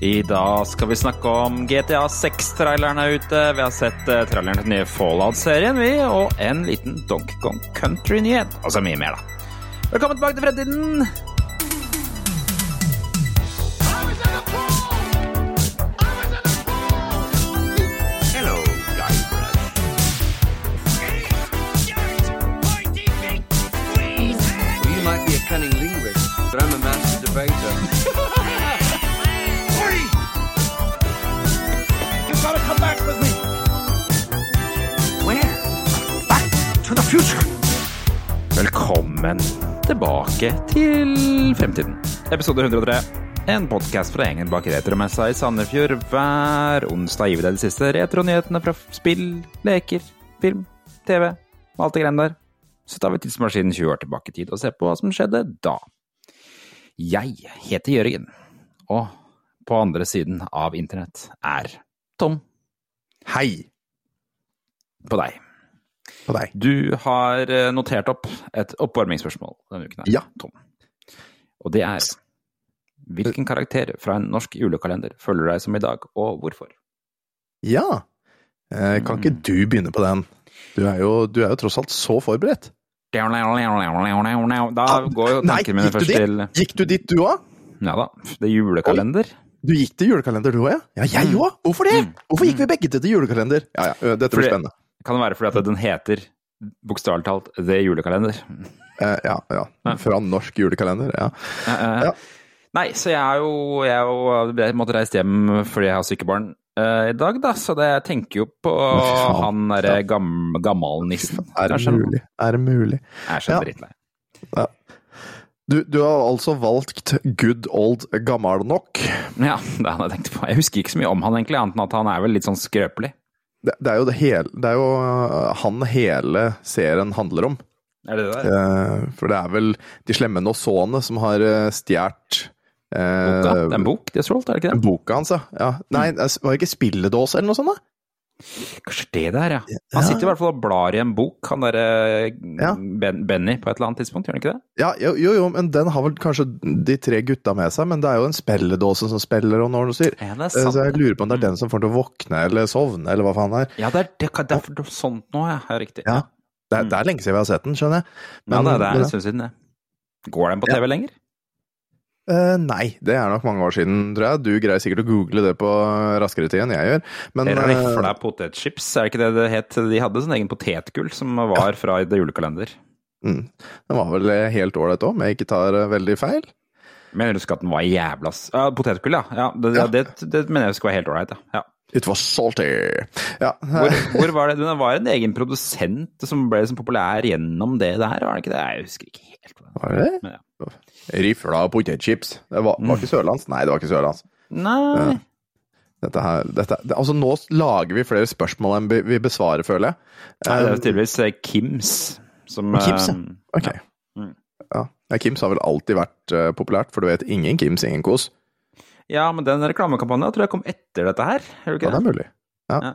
I dag skal vi snakke om GTA 6-traileren er ute. Vi har sett uh, traileren til den nye Fallout-serien, vi, og en liten Donkey Kong Country-nyhet. Altså mye mer, da. Velkommen tilbake til fremtiden! Tilbake til fremtiden. Episode 103. En podkast fra gjengen bak retromessa i Sandefjord hver onsdag gir vi deg de siste retronyhetene fra spill, leker, film, TV og alt det greiene der. Så tar vi tidsmaskinen 20 år tilbake i tid og ser på hva som skjedde da. Jeg heter Jørgen, og på andre siden av internett er Tom Hei på deg. På deg. Du har eh, notert opp et oppvarmingsspørsmål denne uken. her, Ja. Tom. Og det er Hvilken karakter fra en norsk julekalender føler du deg som i dag, og hvorfor? Ja. Eh, kan ikke du begynne på den? Du er, jo, du er jo tross alt så forberedt. Da går jo tankene mine først til Gikk du dit, du òg? Ja da, det er julekalender. Du gikk til julekalender, du òg, ja? Ja, jeg òg! Hvorfor det? Hvorfor gikk vi begge til julekalender? Ja, ja, dette blir spennende. Kan det være fordi at den heter bokstavelig talt The Julekalender? Eh, ja, ja. Fra norsk julekalender, ja. Eh, Ja. Nei, så jeg er jo Jeg, er jo, jeg måtte reise hjem fordi jeg har sykebarn eh, i dag, da. Så det, jeg tenker jo på faen. han derre gam, gammalnissen. Er det mulig? Er det mulig? Jeg er så Ja. drittlei. Du, du har altså valgt good old gammal nok. Ja, det hadde jeg tenkt på. Jeg husker ikke så mye om han egentlig, annet enn at han er vel litt sånn skrøpelig. Det, det er jo det hele Det er jo han hele serien handler om. Er det det? Eh, for det er vel de slemme nosåene som har stjålet eh, Boka? Det er en bok de har stjålet, er det ikke det? Boka hans, ja. ja. Nei, Mm. var det ikke spilledåse eller noe sånt? da? Kanskje det der, ja. Han Ja. sitter i hvert fall og blar i en bok, han derre Ja. ben, Benny, på et eller annet tidspunkt, gjør han ikke det? Ja, jo, jo, jo, men den har vel kanskje de tre gutta med seg, men det er jo en spelledåse som spiller, og når noe sier. Ja, det er Eh, sant. Så jeg lurer på om det er den som får til å våkne eller sovne, eller hva faen det er. Ja, det er det, det er sånt nå, ja. ja riktig. Ja. Det er, det er lenge siden vi har sett den, skjønner jeg. ja, det, er- det er en stund siden, det. Går den på TV lenger? Eh, nei, det er nok mange år siden, tror jeg. Du greier sikkert å google det på raskere tid enn jeg gjør. Men eh, Rifla potetchips, er det ikke det det het? De hadde sånn egen potetgull som var fra det Julekalender. mm, den var vel helt ålreit òg, om jeg ikke tar eh, veldig feil. Men jeg husker at den var jævla s- Ja, potetgull, ja. ja, det, ja. Ja. det, det mener jeg skulle være helt ålreit, ja. ja. It was salty. Ja, Hvor, hvor var det? Den var en egen produsent som ble liksom populær gjennom det der, var det ikke det? Jeg husker ikke helt. var det? Men, ja. Rifla potetchips. Det var, var ikke sørlands? Nei, det var ikke sørlands. Nei Dette her, dette, det, altså Nå lager vi flere spørsmål enn vi besvarer, føler jeg. Nei, det er Um, tydeligvis eh, Kims som Kims, ja. eh, Ok. Mm. Ja. Ja, Kims har vel alltid vært uh, populært, for du vet, ingen Kims, ingen kos. Ja, men den reklamekampanjen tror jeg kom etter dette her. Gjør du Ja, ikke det det? er mulig. Ja. Ja.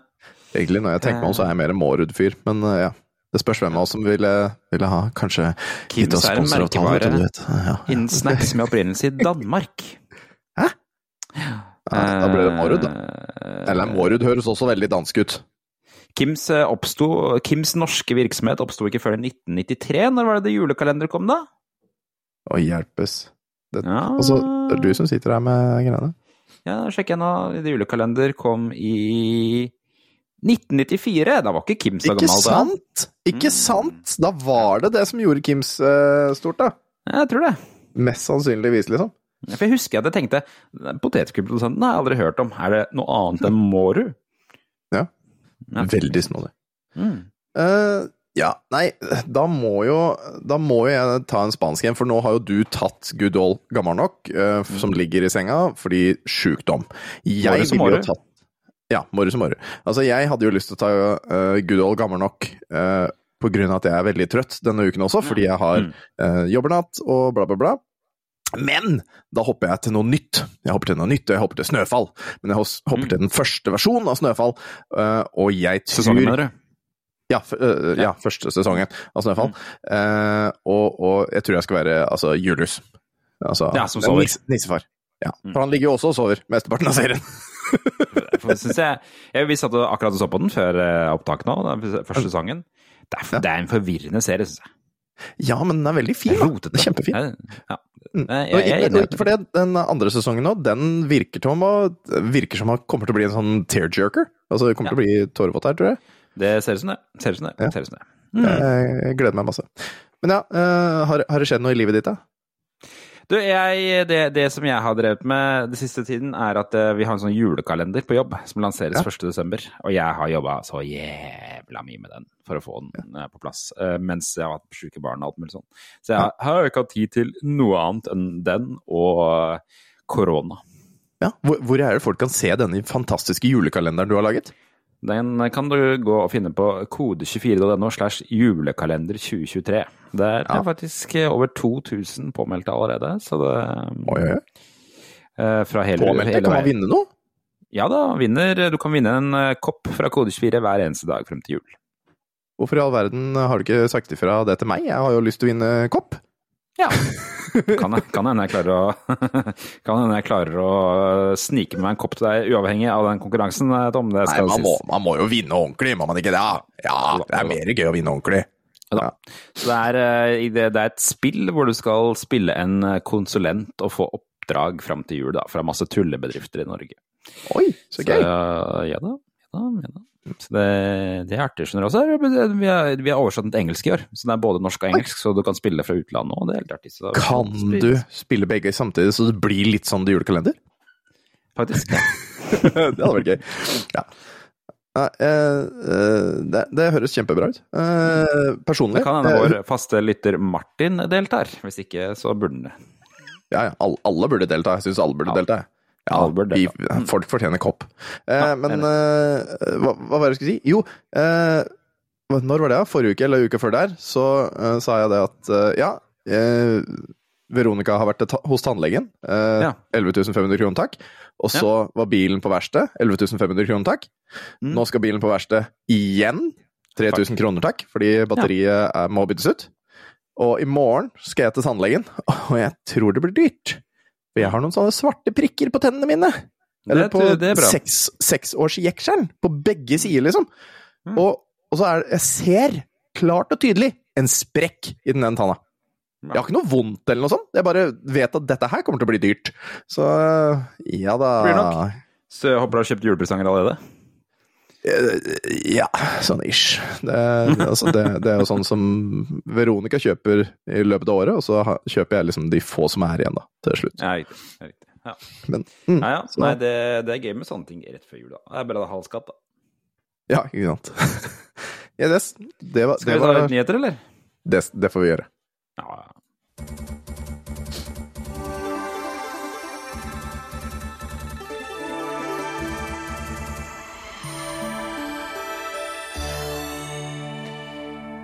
Egentlig, når jeg tenker meg om, så er jeg mer en Mårud-fyr, men uh, ja. Det spørs hvem av oss som ville, ville ha kanskje Kims er en merkevare. Ja. Innen snacks med opprinnelse i Danmark. Hæ? Ja, da ble det Mårud, da. Eh, Eller Mårud høres også veldig dansk ut. Kims, eh, oppsto, Kims norske virksomhet oppsto ikke før i 1993. Når var det det julekalender kom, da? Å hjelpes. Det, Ja. altså, det er du som sitter her med greiene. Ja, sjekk jeg nå. Det julekalender kom i 1994. Da var ikke Kim så gammel da. sant? Ikke Mm. sant? Da var det det som gjorde Kims uh, stort, da. Jeg tror det. Mest sannsynligvis, liksom. For jeg husker at jeg tenkte potetgullprodusenten har jeg aldri hørt om. Er det noe annet enn Mårud? Ja. Ja. Veldig snodig. Mm. Uh, ja, nei, da må jo Da må jo jeg ta en spansk en, for nå har jo du tatt good gammel nok, uh, som ligger i senga, fordi sjukdom. Jeg ville jo tatt Ja, Mårud som Mårud. Altså, jeg hadde jo lyst til å ta uh, good old gammel nok uh, på grunn av at jeg er veldig trøtt denne uken også, fordi jeg har Mm. uh, jobbernatt og bla, bla, bla. Men da hopper jeg til noe nytt. Jeg hopper til noe nytt, og jeg hopper til Snøfall. Men jeg hopper Mm. til den første versjonen av Snøfall, eh, og jeg tror Sesongen, mener du? ja, øh, ja, første sesongen av Snøfall. Eh, og, og jeg tror jeg skal være altså Julius. Altså Ja, som sover. nissefar. Ja, for han ligger jo også og sover mesteparten av serien. Jeg, jeg Vi satt og akkurat og så på den før eh, opptaket nå, den første sangen. Det er, det er en forvirrende serie, syns jeg. Ja, men den er veldig fin. Den er Kjempefin. Jeg- Ja. Mm. Jeg, jeg, jeg ikke- For det, den andre sesongen nå, den virker som å, virker som å kommer til å bli en sånn tearjerker. Altså, det kommer til å bli tårevått her, tror jeg. Det ser ut som det. Ser ut som det. Ja. Ser ut som det. Mm. Jeg gleder meg masse. Men ja, eh, har, har det skjedd noe i livet ditt, da? Du, jeg, det, det som jeg har drevet med den siste tiden, er at eh, vi har en sånn julekalender på jobb som lanseres Ja. 1. desember. Og jeg har jobba så jævla mye med den for å få den ja. på plass. eh, Mens jeg har hatt syke barn og alt mulig sånn. Så jeg har jo ikke hatt tid til noe annet enn den og eh, korona. Ja, hvor, hvor er det folk kan se denne fantastiske julekalenderen du har laget? Den kan du gå og finne på kode24.no slash julekalender 2023. Der Ja. er faktisk eh, over 2000 påmeldte allerede, så det Oi, oi, oi. eh, Fra hele, Påmeldte, hele kan man vinne noe? Ja da, vinner, du kan vinne en eh, kopp fra Kode24 hver eneste dag frem til jul. Hvorfor i all verden har du ikke sagt ifra det til meg? Jeg har jo lyst til å vinne kopp. Ja. Kan, kan hende jeg klarer å Kan hende jeg klarer å snike med meg en kopp til deg, uavhengig av den konkurransen, eh, Tom. Det Nei, man må, man må jo vinne ordentlig, må man ikke det? Ja, det er mer gøy å vinne ordentlig. Ja. Så det er, eh, det, er et spill hvor du skal spille en eh, konsulent og få oppdrag fram til jul da, fra masse tullebedrifter i Norge. Oi, så Så, gøy. Så, ja da. Ja da, ja da. Så det, det er artig, skjønner også. Vi har, vi har oversatt den til engelsk i år, så det er både norsk og engelsk, så du kan spille fra utlandet òg. det er helt artig. Så Kan du spille begge samtidig, så det blir litt sånn det julekalender? Faktisk. Ja. det hadde vært gøy. Ja. Ja, eh, eh, det, det høres kjempebra ut. Eh, personlig Det kan hende eh, vår faste lytter Martin deltar. Hvis ikke, så burde han det. Ja, ja, alle burde delta. Jeg syns alle burde Ja. delta. Ja, Albert, delta. folk fortjener kopp. Eh, Ja, men eh, hva, hva var det jeg skulle si? Jo, eh, når var det? Forrige uke eller uka før der, så eh, sa jeg det at eh, ja, eh, Veronica har vært hos tannlegen. Eh, Ja. 11 500 kroner, takk. Og så var bilen på verksted. 11 500 kroner, takk. Mm. Nå skal bilen på verksted igjen. 3000 kroner, takk, fordi batteriet er, må byttes ut. Og i morgen skal jeg til tannlegen, og jeg tror det blir dyrt. For jeg har noen sånne svarte prikker på tennene mine. Eller Det- på det seks, seksårsjekselen. På begge sider, liksom. Mm. Og, og så er det Jeg ser klart og tydelig en sprekk i den ene tanna. Jeg har ikke noe vondt eller noe sånt. Jeg bare vet at dette her kommer til å bli dyrt. Så ja da. Så jeg håper du har kjøpt julepresanger allerede? Eh, Ja, sånn ish. Det, altså det, det er jo sånn som Veronica kjøper i løpet av året, og så kjøper jeg liksom de få som er igjen, da, til slutt. Ja, riktig. Ja, riktig. Ja. Men, mm, Ja, ja. Nei, det, det er gøy med sånne ting rett før jul. da. Det er bare halvskatt, da. ja, ikke sant. yes, det, var, Skal vi ta var, litt nyheter, eller? det, det får vi gjøre. Ja, ja.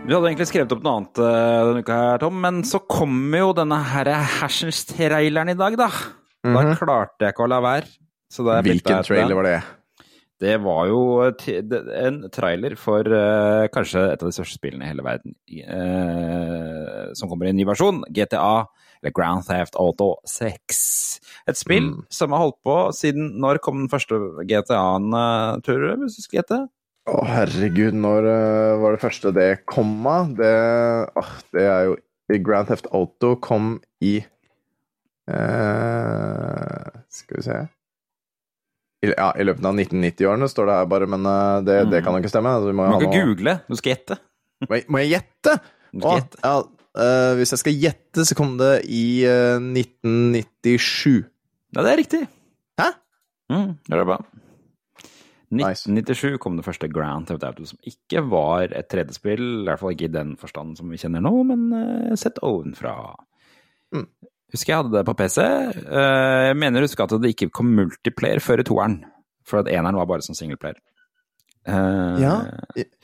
Vi hadde egentlig skrevet opp noe annet eh, denne uka, her, Tom, men så kommer jo denne her Hersens-traileren i dag, da. Da klarte jeg ikke å la være. Mhm. Hvilken trailer var det? Det var jo en trailer for uh, kanskje et av de største spillene i hele verden, uh, som kommer i en ny versjon. GTA, eller Grand Theft Auto 6. Et spill Mm. som har holdt på siden Når kom den første GTA-en, tror du, hvis du skal Å, herregud, når uh, var det første det kom av? Det, åh, det er jo Grand Theft Auto kom i uh, Skal vi se I, ja, I løpet av 1990-årene står det her bare, men uh, det, det kan jo ikke stemme. Altså, vi må, Du må ikke noe- google, du skal gjette. Må jeg, må jeg gjette? Du skal Å, gjette. ja, hvis jeg skal gjette, så kom det i eh, 1997. Ja, det er riktig. Hæ? Mm, det er bra. Nice. 1997 kom det første Grand Theft Auto, som ikke var et 3D-spill, i hvert fall ikke i den forstand som vi kjenner nå, men uh, sett ovenfra. Mm. Husker jeg hadde det på PC. Uh, jeg mener husker at det ikke kom multiplayer før i toeren, for at eneren var bare som singleplayer. Uh, Ja,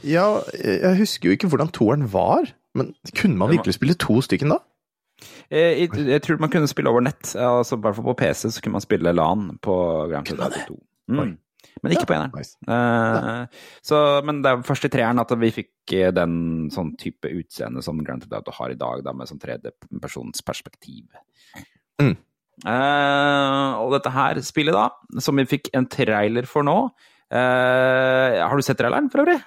ja, jeg husker jo ikke hvordan toeren var, men kunne man virkelig spille to stykken da? Jeg, jeg, jeg tror man kunne spille over nett, altså fall på PC så kunne man spille LAN på Grand Theft Auto 2. Mm. Men ikke på eneren. Nice. Eh, så, men det er først i treeren at vi fikk eh, den sånn type utseende som Grand Theft Auto har i dag, da, med sånn tredjepersons perspektiv. Mm. Uh, og dette her spillet, da, som vi fikk en trailer for nå uh, Har du sett traileren, for øvrig?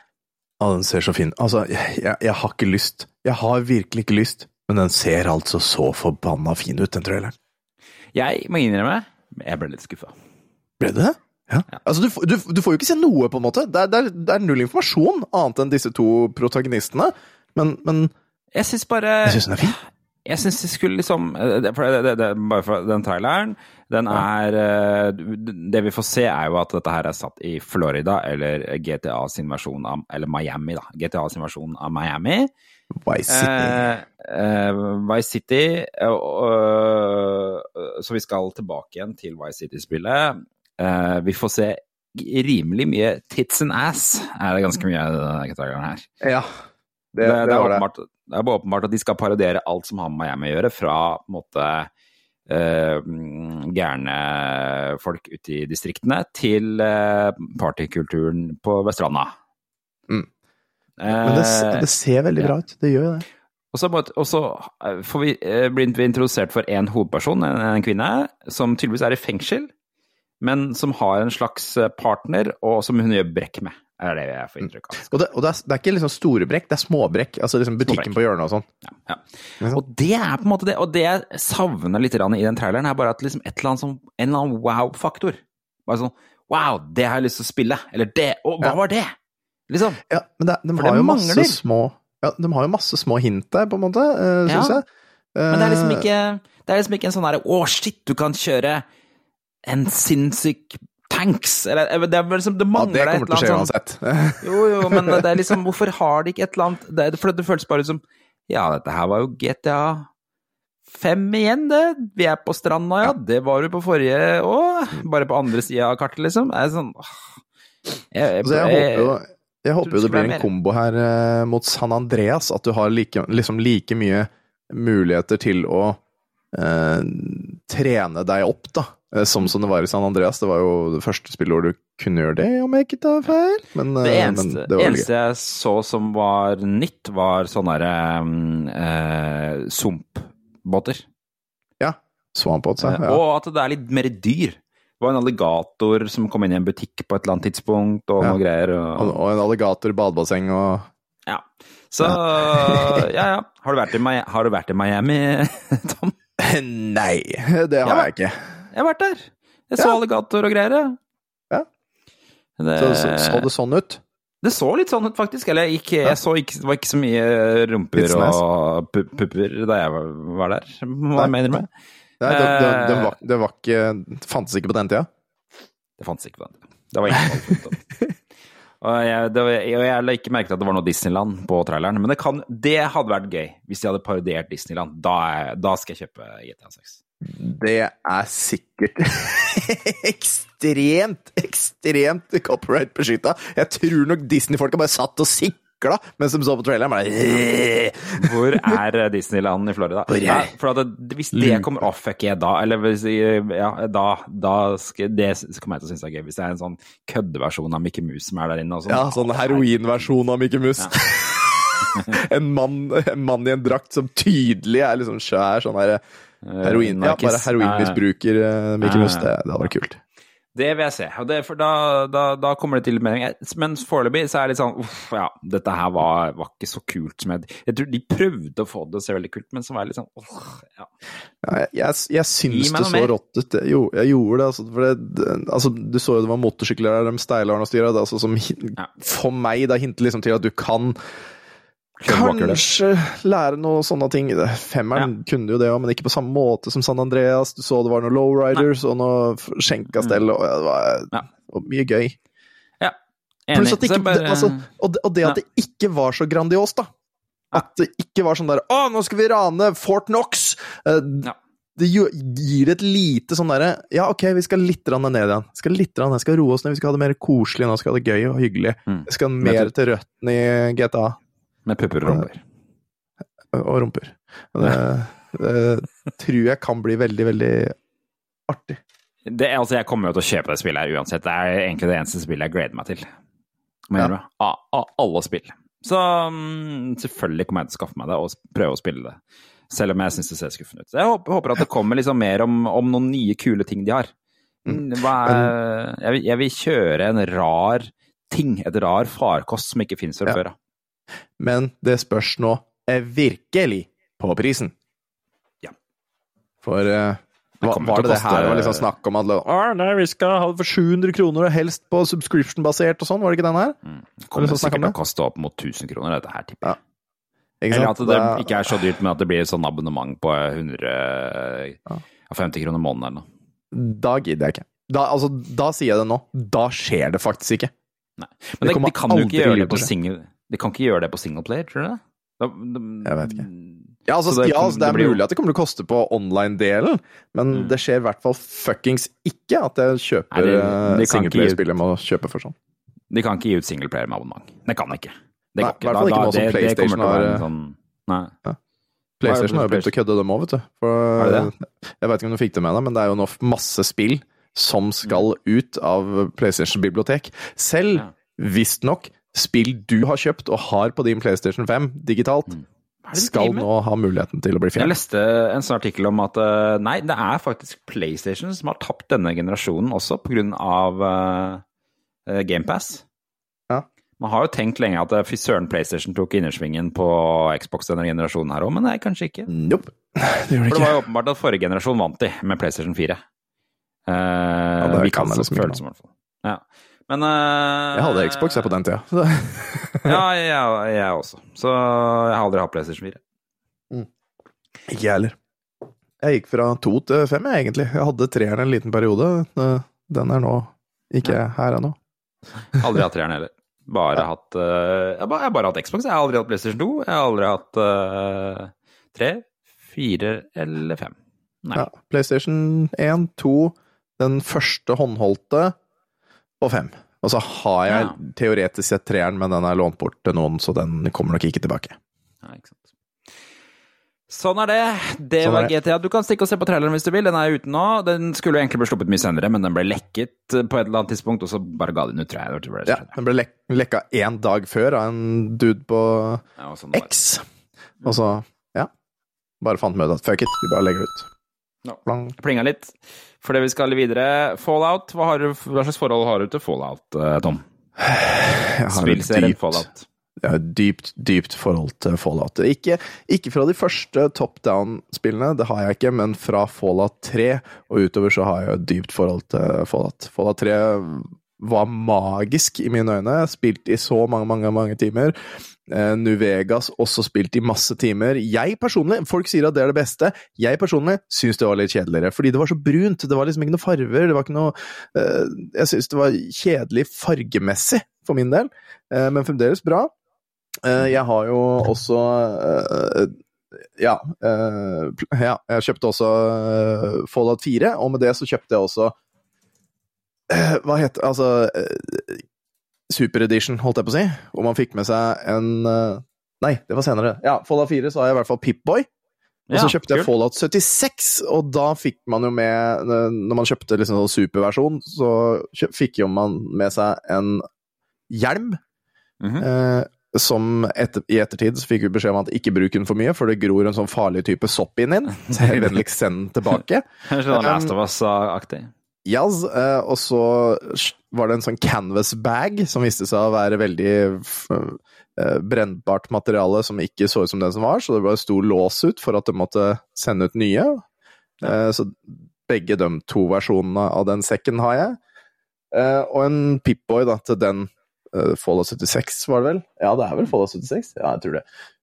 Ja, den ser så fin Altså, jeg, jeg, jeg har ikke lyst. Jeg har virkelig ikke lyst, men den ser altså så forbanna fin ut, den traileren. Jeg må innrømme, jeg ble litt skuffa. Ble det det? Ja. Altså, du, får- du, du får jo ikke se noe, på en måte. Det er, det er, det er null informasjon annet enn disse to protagonistene. Men, men Jeg syns bare jeg syns den er fin. Jeg syns det skulle liksom eh, for det, det, det, Bare for den traileren Den er eh, Det vi får se, er jo at dette her er satt i Florida, eller GTA sin versjon av Eller Miami, da. GTA sin versjon av Miami. Vice City. Eh, eh, Vice City eh, og- Så vi skal tilbake igjen til Vice City-spillet. Eh, vi får se rimelig mye tits and ass, er det ganske mye denne traileren her. ja. Det, Det, det, det, er det. åpenbart, det er bare åpenbart at de skal parodiere alt som har med Miami å gjøre, fra på en måte mm, gærne folk ute i distriktene til uh, partykulturen på Veststranda. Mm. Men det, det ser veldig bra ut. Det gjør jo det. og så, får vi, blir vi introdusert for en hovedperson, en, en kvinne, som tydeligvis er i fengsel, men som har en slags eh, partner, og som hun gjør brekk med. Er det jeg får inntrykk av. Og det, og det, er, det er ikke liksom store brekk, det er småbrekk. Altså liksom butikken Småbrekk. på hjørnet og sånn. Ja. Og det er på en måte det, og det jeg savner litt i den traileren, er bare at liksom et eller annet som, en eller annen wow-faktor. Bare sånn wow, det har jeg lyst til å spille. Eller det, og hva Ja. var det? Liksom. Ja, men det, de For har det jo masse små ja, De har jo masse små hint der, på en måte, uh, Ja. jeg. jeg. Men det er liksom Eh, ikke, det er liksom ikke en sånn derre å, shit, du kan kjøre en sinnssyk tanks. Eller det er liksom, det Ja, mangler det et kommer til å skje annet sånn uansett. Jo, jo, men det er liksom Hvorfor har de ikke et eller annet det, For det føles bare ut som Ja, dette her var jo GTA 5 igjen, det. Vi er på stranda, ja. Det var du på forrige òg. Bare på andre sida av kartet, liksom. Det er sånn jeg, jeg, Altså, jeg håper jo, jeg håper jo det det blir en kombo her eh, mot San Andreas, at du har like, liksom like mye muligheter til å eh, trene deg opp, da. Eh, Som som det var i San Andreas. Det var jo det første spillet hvor du kunne gjøre det, om jeg ikke tar feil. Men, Det eh, eneste, det var eneste jeg så som var nytt, var sånne derre um, eh, sumpbåter. Ja. Swampot, ja. ja. Og at det er litt mer dyr. Det var en alligator som kom inn i en butikk på et eller annet tidspunkt, og Ja. noe greier. Og, Og, en alligator, badebasseng og ja. Så ja, ja. I, har du vært i Miami, Tom? Nei, det har Ja. jeg ikke. Jeg har vært der. Jeg så Ja. alligator og greier. jeg. Ja. Det, Så, så, så det sånn ut? det så litt sånn ut, faktisk. Eller ikke, jeg så ikke, det var ikke så mye rumper og pupper da jeg var, der, hva jeg mener med. Nei, det, det, det, Eh. var, det var ikke fantes ikke på den tida? Det fantes ikke på den tida. Det var ingen funnet. Og jeg, det var, og jeg la ikke merke til at det var noe Disneyland på traileren, men det, kan, det hadde vært gøy hvis de hadde parodiert Disneyland. Da, da skal jeg kjøpe GTA 6. Det er sikkert ekstremt, ekstremt copyright-beskytta. Jeg tror nok Disney-folka bare satt og sikla mens de så på traileren. Bare, Hvor er eh, Disneyland i Florida? Ja, for at det, hvis det kommer off, fuck jeg da Eller hvis, ja, da, da skal, det kommer jeg til å synes er gøy. Hvis det er en sånn køddeversjon av Mickey Mouse som er der inne. Sånn. ja, sånn heroinversjon av Mickey Mus. en, mann, en mann i en drakt som tydelig er liksom svær sånn her heroin... Ja, bare heroinmisbruker eh, Mickey Mus. Det, det hadde vært kult. Det vil jeg se. Det, for da, da, da kommer det til mening. Men foreløpig så er det litt sånn uff, ja, dette her var, var ikke så kult som jeg Jeg tror de prøvde å få det til å se veldig kult, men så var jeg litt sånn uff, ja. Ja, jeg, jeg, jeg syns det så rått ut. Jo, jeg gjorde det. Altså, for det, altså, du så jo det var motorsykler der, de steilerne og styra. Det, altså, som Ja. For meg da hinter liksom til at du kan Skjønner du akkurat det? Kanskje lære noe sånne ting. Femmeren Femmeren kunne jo det òg, men ikke på samme måte som San Andreas. Du så det var noen lowriders og noe skjenkastell, og det var, Ja. og mye gøy. ja. Enig. at det ikke, bare- altså, og, det, og det at Ja. det ikke var så grandiost, da. At det ikke var sånn der Å, nå skal vi rane Fort Knox! Eh, Ja. Det gir et lite sånn derre Ja, ok, vi skal litt ned igjen. Vi skal litt ned, vi skal roe oss ned, vi skal ha det mer koselig nå, skal ha det gøy og hyggelig. Mm. Vi skal mer til røttene i GTA Med pupper og rumper. og rumper. Det, det tror jeg kan bli veldig, veldig artig. Det, altså, jeg kommer jo til å kjøpe det spillet her uansett. Det er egentlig det eneste spillet jeg gleder meg til. Ja. Av, av alle spill. Så mm, selvfølgelig kommer jeg til å skaffe meg det og prøve å spille det. Selv om jeg syns det ser skuffende ut. Så jeg håper, håper at det kommer liksom mer om, om noen nye, kule ting de har. Hva er, jeg, vil, jeg vil kjøre en rar ting, et rar farkost som ikke finnes fra Ja. før av. Men det spørs nå Er virkelig på prisen. Ja. For eh, hva, kommer var det det her det var liksom snakk om at nei, vi skal ha det for 700 kroner, og helst på subscription-basert og sånn, var det ikke den her? Det kommer det snakke sikkert til å koste opp mot 1000 kroner, dette her, tipper jeg. Ikke Eller at det ikke er så dyrt, men at det blir et sånn abonnement på 150 kroner måneden eller noe. Da gidder jeg ikke. Da, altså, da sier jeg det nå. Da skjer det faktisk ikke. Nei. Det Men de, kommer de kan jo aldri ikke gjøre det til å på skje. De kan ikke gjøre det på singleplayer, tror du det? Da, de, Jeg vet ikke. Ja, altså, det- ja, altså, det er det mulig at det kommer til å koste på online-delen, men Mm. det skjer i hvert fall fuckings ikke at jeg kjøper eh, de kan ikke gi- singleplayer-spill jeg må kjøpe for sånn. De kan ikke gi ut singleplayer med abonnement. Det kan de ikke. Det Nei, går i hvert fall ikke nå som det PlayStation å har- en sånn Nei. PlayStation har jo begynt å kødde dem òg, vet du. For, Er det Jeg vet ikke om du fikk det med deg, men det er jo nå masse spill som skal ut av PlayStation bibliotek. Selv Ja. visstnok spill du har kjøpt og har på din PlayStation 5 digitalt, de skal nå ha muligheten til å bli fjernet. Jeg leste en sånn artikkel om at eh, nei, det er faktisk PlayStation som har tapt denne generasjonen også, på grunn av uh, GamePass. Ja. Man har jo tenkt lenge at eh, fy søren, PlayStation tok innersvingen på Xbox denne generasjonen her òg, men nei, kanskje ikke. Nope. Det det For det var jo åpenbart at forrige generasjon vant de, med PlayStation 4. Uh, det vi kan kan jeg det liksom ikke føles som, i hvert fall. Ja. Men uh, Jeg hadde Xbox jeg på den tida. Så- ja, jeg, jeg også. Så jeg har aldri hatt PlayStation 4. Ikke jeg heller. Jeg gikk fra to til fem, jeg, egentlig. Jeg hadde treeren en liten periode. Eh, Den er nå ikke her ennå. Aldri hatt treeren heller. Bare hatt uh, jeg, har bare, jeg bare hatt Xbox. Jeg har aldri hatt PlayStation 2. Jeg har aldri hatt eh, tre, fire eller fem. Nei. Ja, PlayStation 1, 2, den første håndholdte, og fem. Og så har jeg Ja. teoretisk sett treeren, men den er lånt bort til noen, så den kommer nok ikke tilbake. Ja, ikke sant. Sånn er det. Det Sånn var det. GTA. Du kan stikke og se på traileren hvis du vil. Den er ute nå. Den skulle egentlig bli sluppet mye senere, men den ble lekket på et eller annet tidspunkt, og så bare ga de den ut, tror jeg. Ja, den ble lek lekka én dag før av en dude på Ja, og sånn. X. Og så, ja Bare fant med ut at fuck it, vi bare legger ut. No. Plinga litt. Fordi vi skal videre. Fallout. Hva, har du, hva slags forhold har du til Fallout, eh, Tom? Jeg har et Spillserien dypt- Fallout. Jeg har et dypt, dypt forhold til Fallout. Ikke, ikke fra de første top down-spillene, det har jeg ikke, men fra Fallout 3 og utover så har jeg et dypt forhold til Fallout. Fallout 3 var magisk i mine øyne. Spilt i så mange, mange, mange timer. Uh, New Vegas også spilt i masse timer. Jeg personlig, folk sier at det er det beste. Jeg personlig syns det var litt kjedeligere, fordi det var så brunt. Det var liksom ikke noe farver. Det var ikke noe Uh, Jeg syns det var kjedelig fargemessig, for min del, uh, men fremdeles bra. Eh, Jeg har jo også eh, ja, eh, ja, jeg kjøpte også eh, Fallout 4, og med det så kjøpte jeg også eh, Hva heter Altså eh, Super Edition, holdt jeg på å si. Hvor man fikk med seg en eh, Nei, det var senere. Ja, Fallout 4 så har jeg i hvert fall Pip-Boy. Og så Ja, kjøpte jeg cool. Fallout 76, og da fikk man jo med Når man kjøpte liksom sånn superversjon, så fikk jo man med seg en hjelm. Mhm. Eh, som etter, i ettertid så fikk vi beskjed om at ikke bruk den for mye, for det gror en sånn farlig type sopp inn den. Så jeg vennligst send den tilbake. Sånn Last of Us-aktig. Jazz, eh, og så var det en sånn canvas bag som viste seg å være veldig eh, brennbart materiale som ikke så ut som den som var, så det bare sto lås ut for at de måtte sende ut nye. Eh, Så begge de to versjonene av den sekken har jeg. Og en Pip-Boy da, til den Fallout 76, var det vel? Ja, det er vel Fallout 76? Ja, jeg tror det.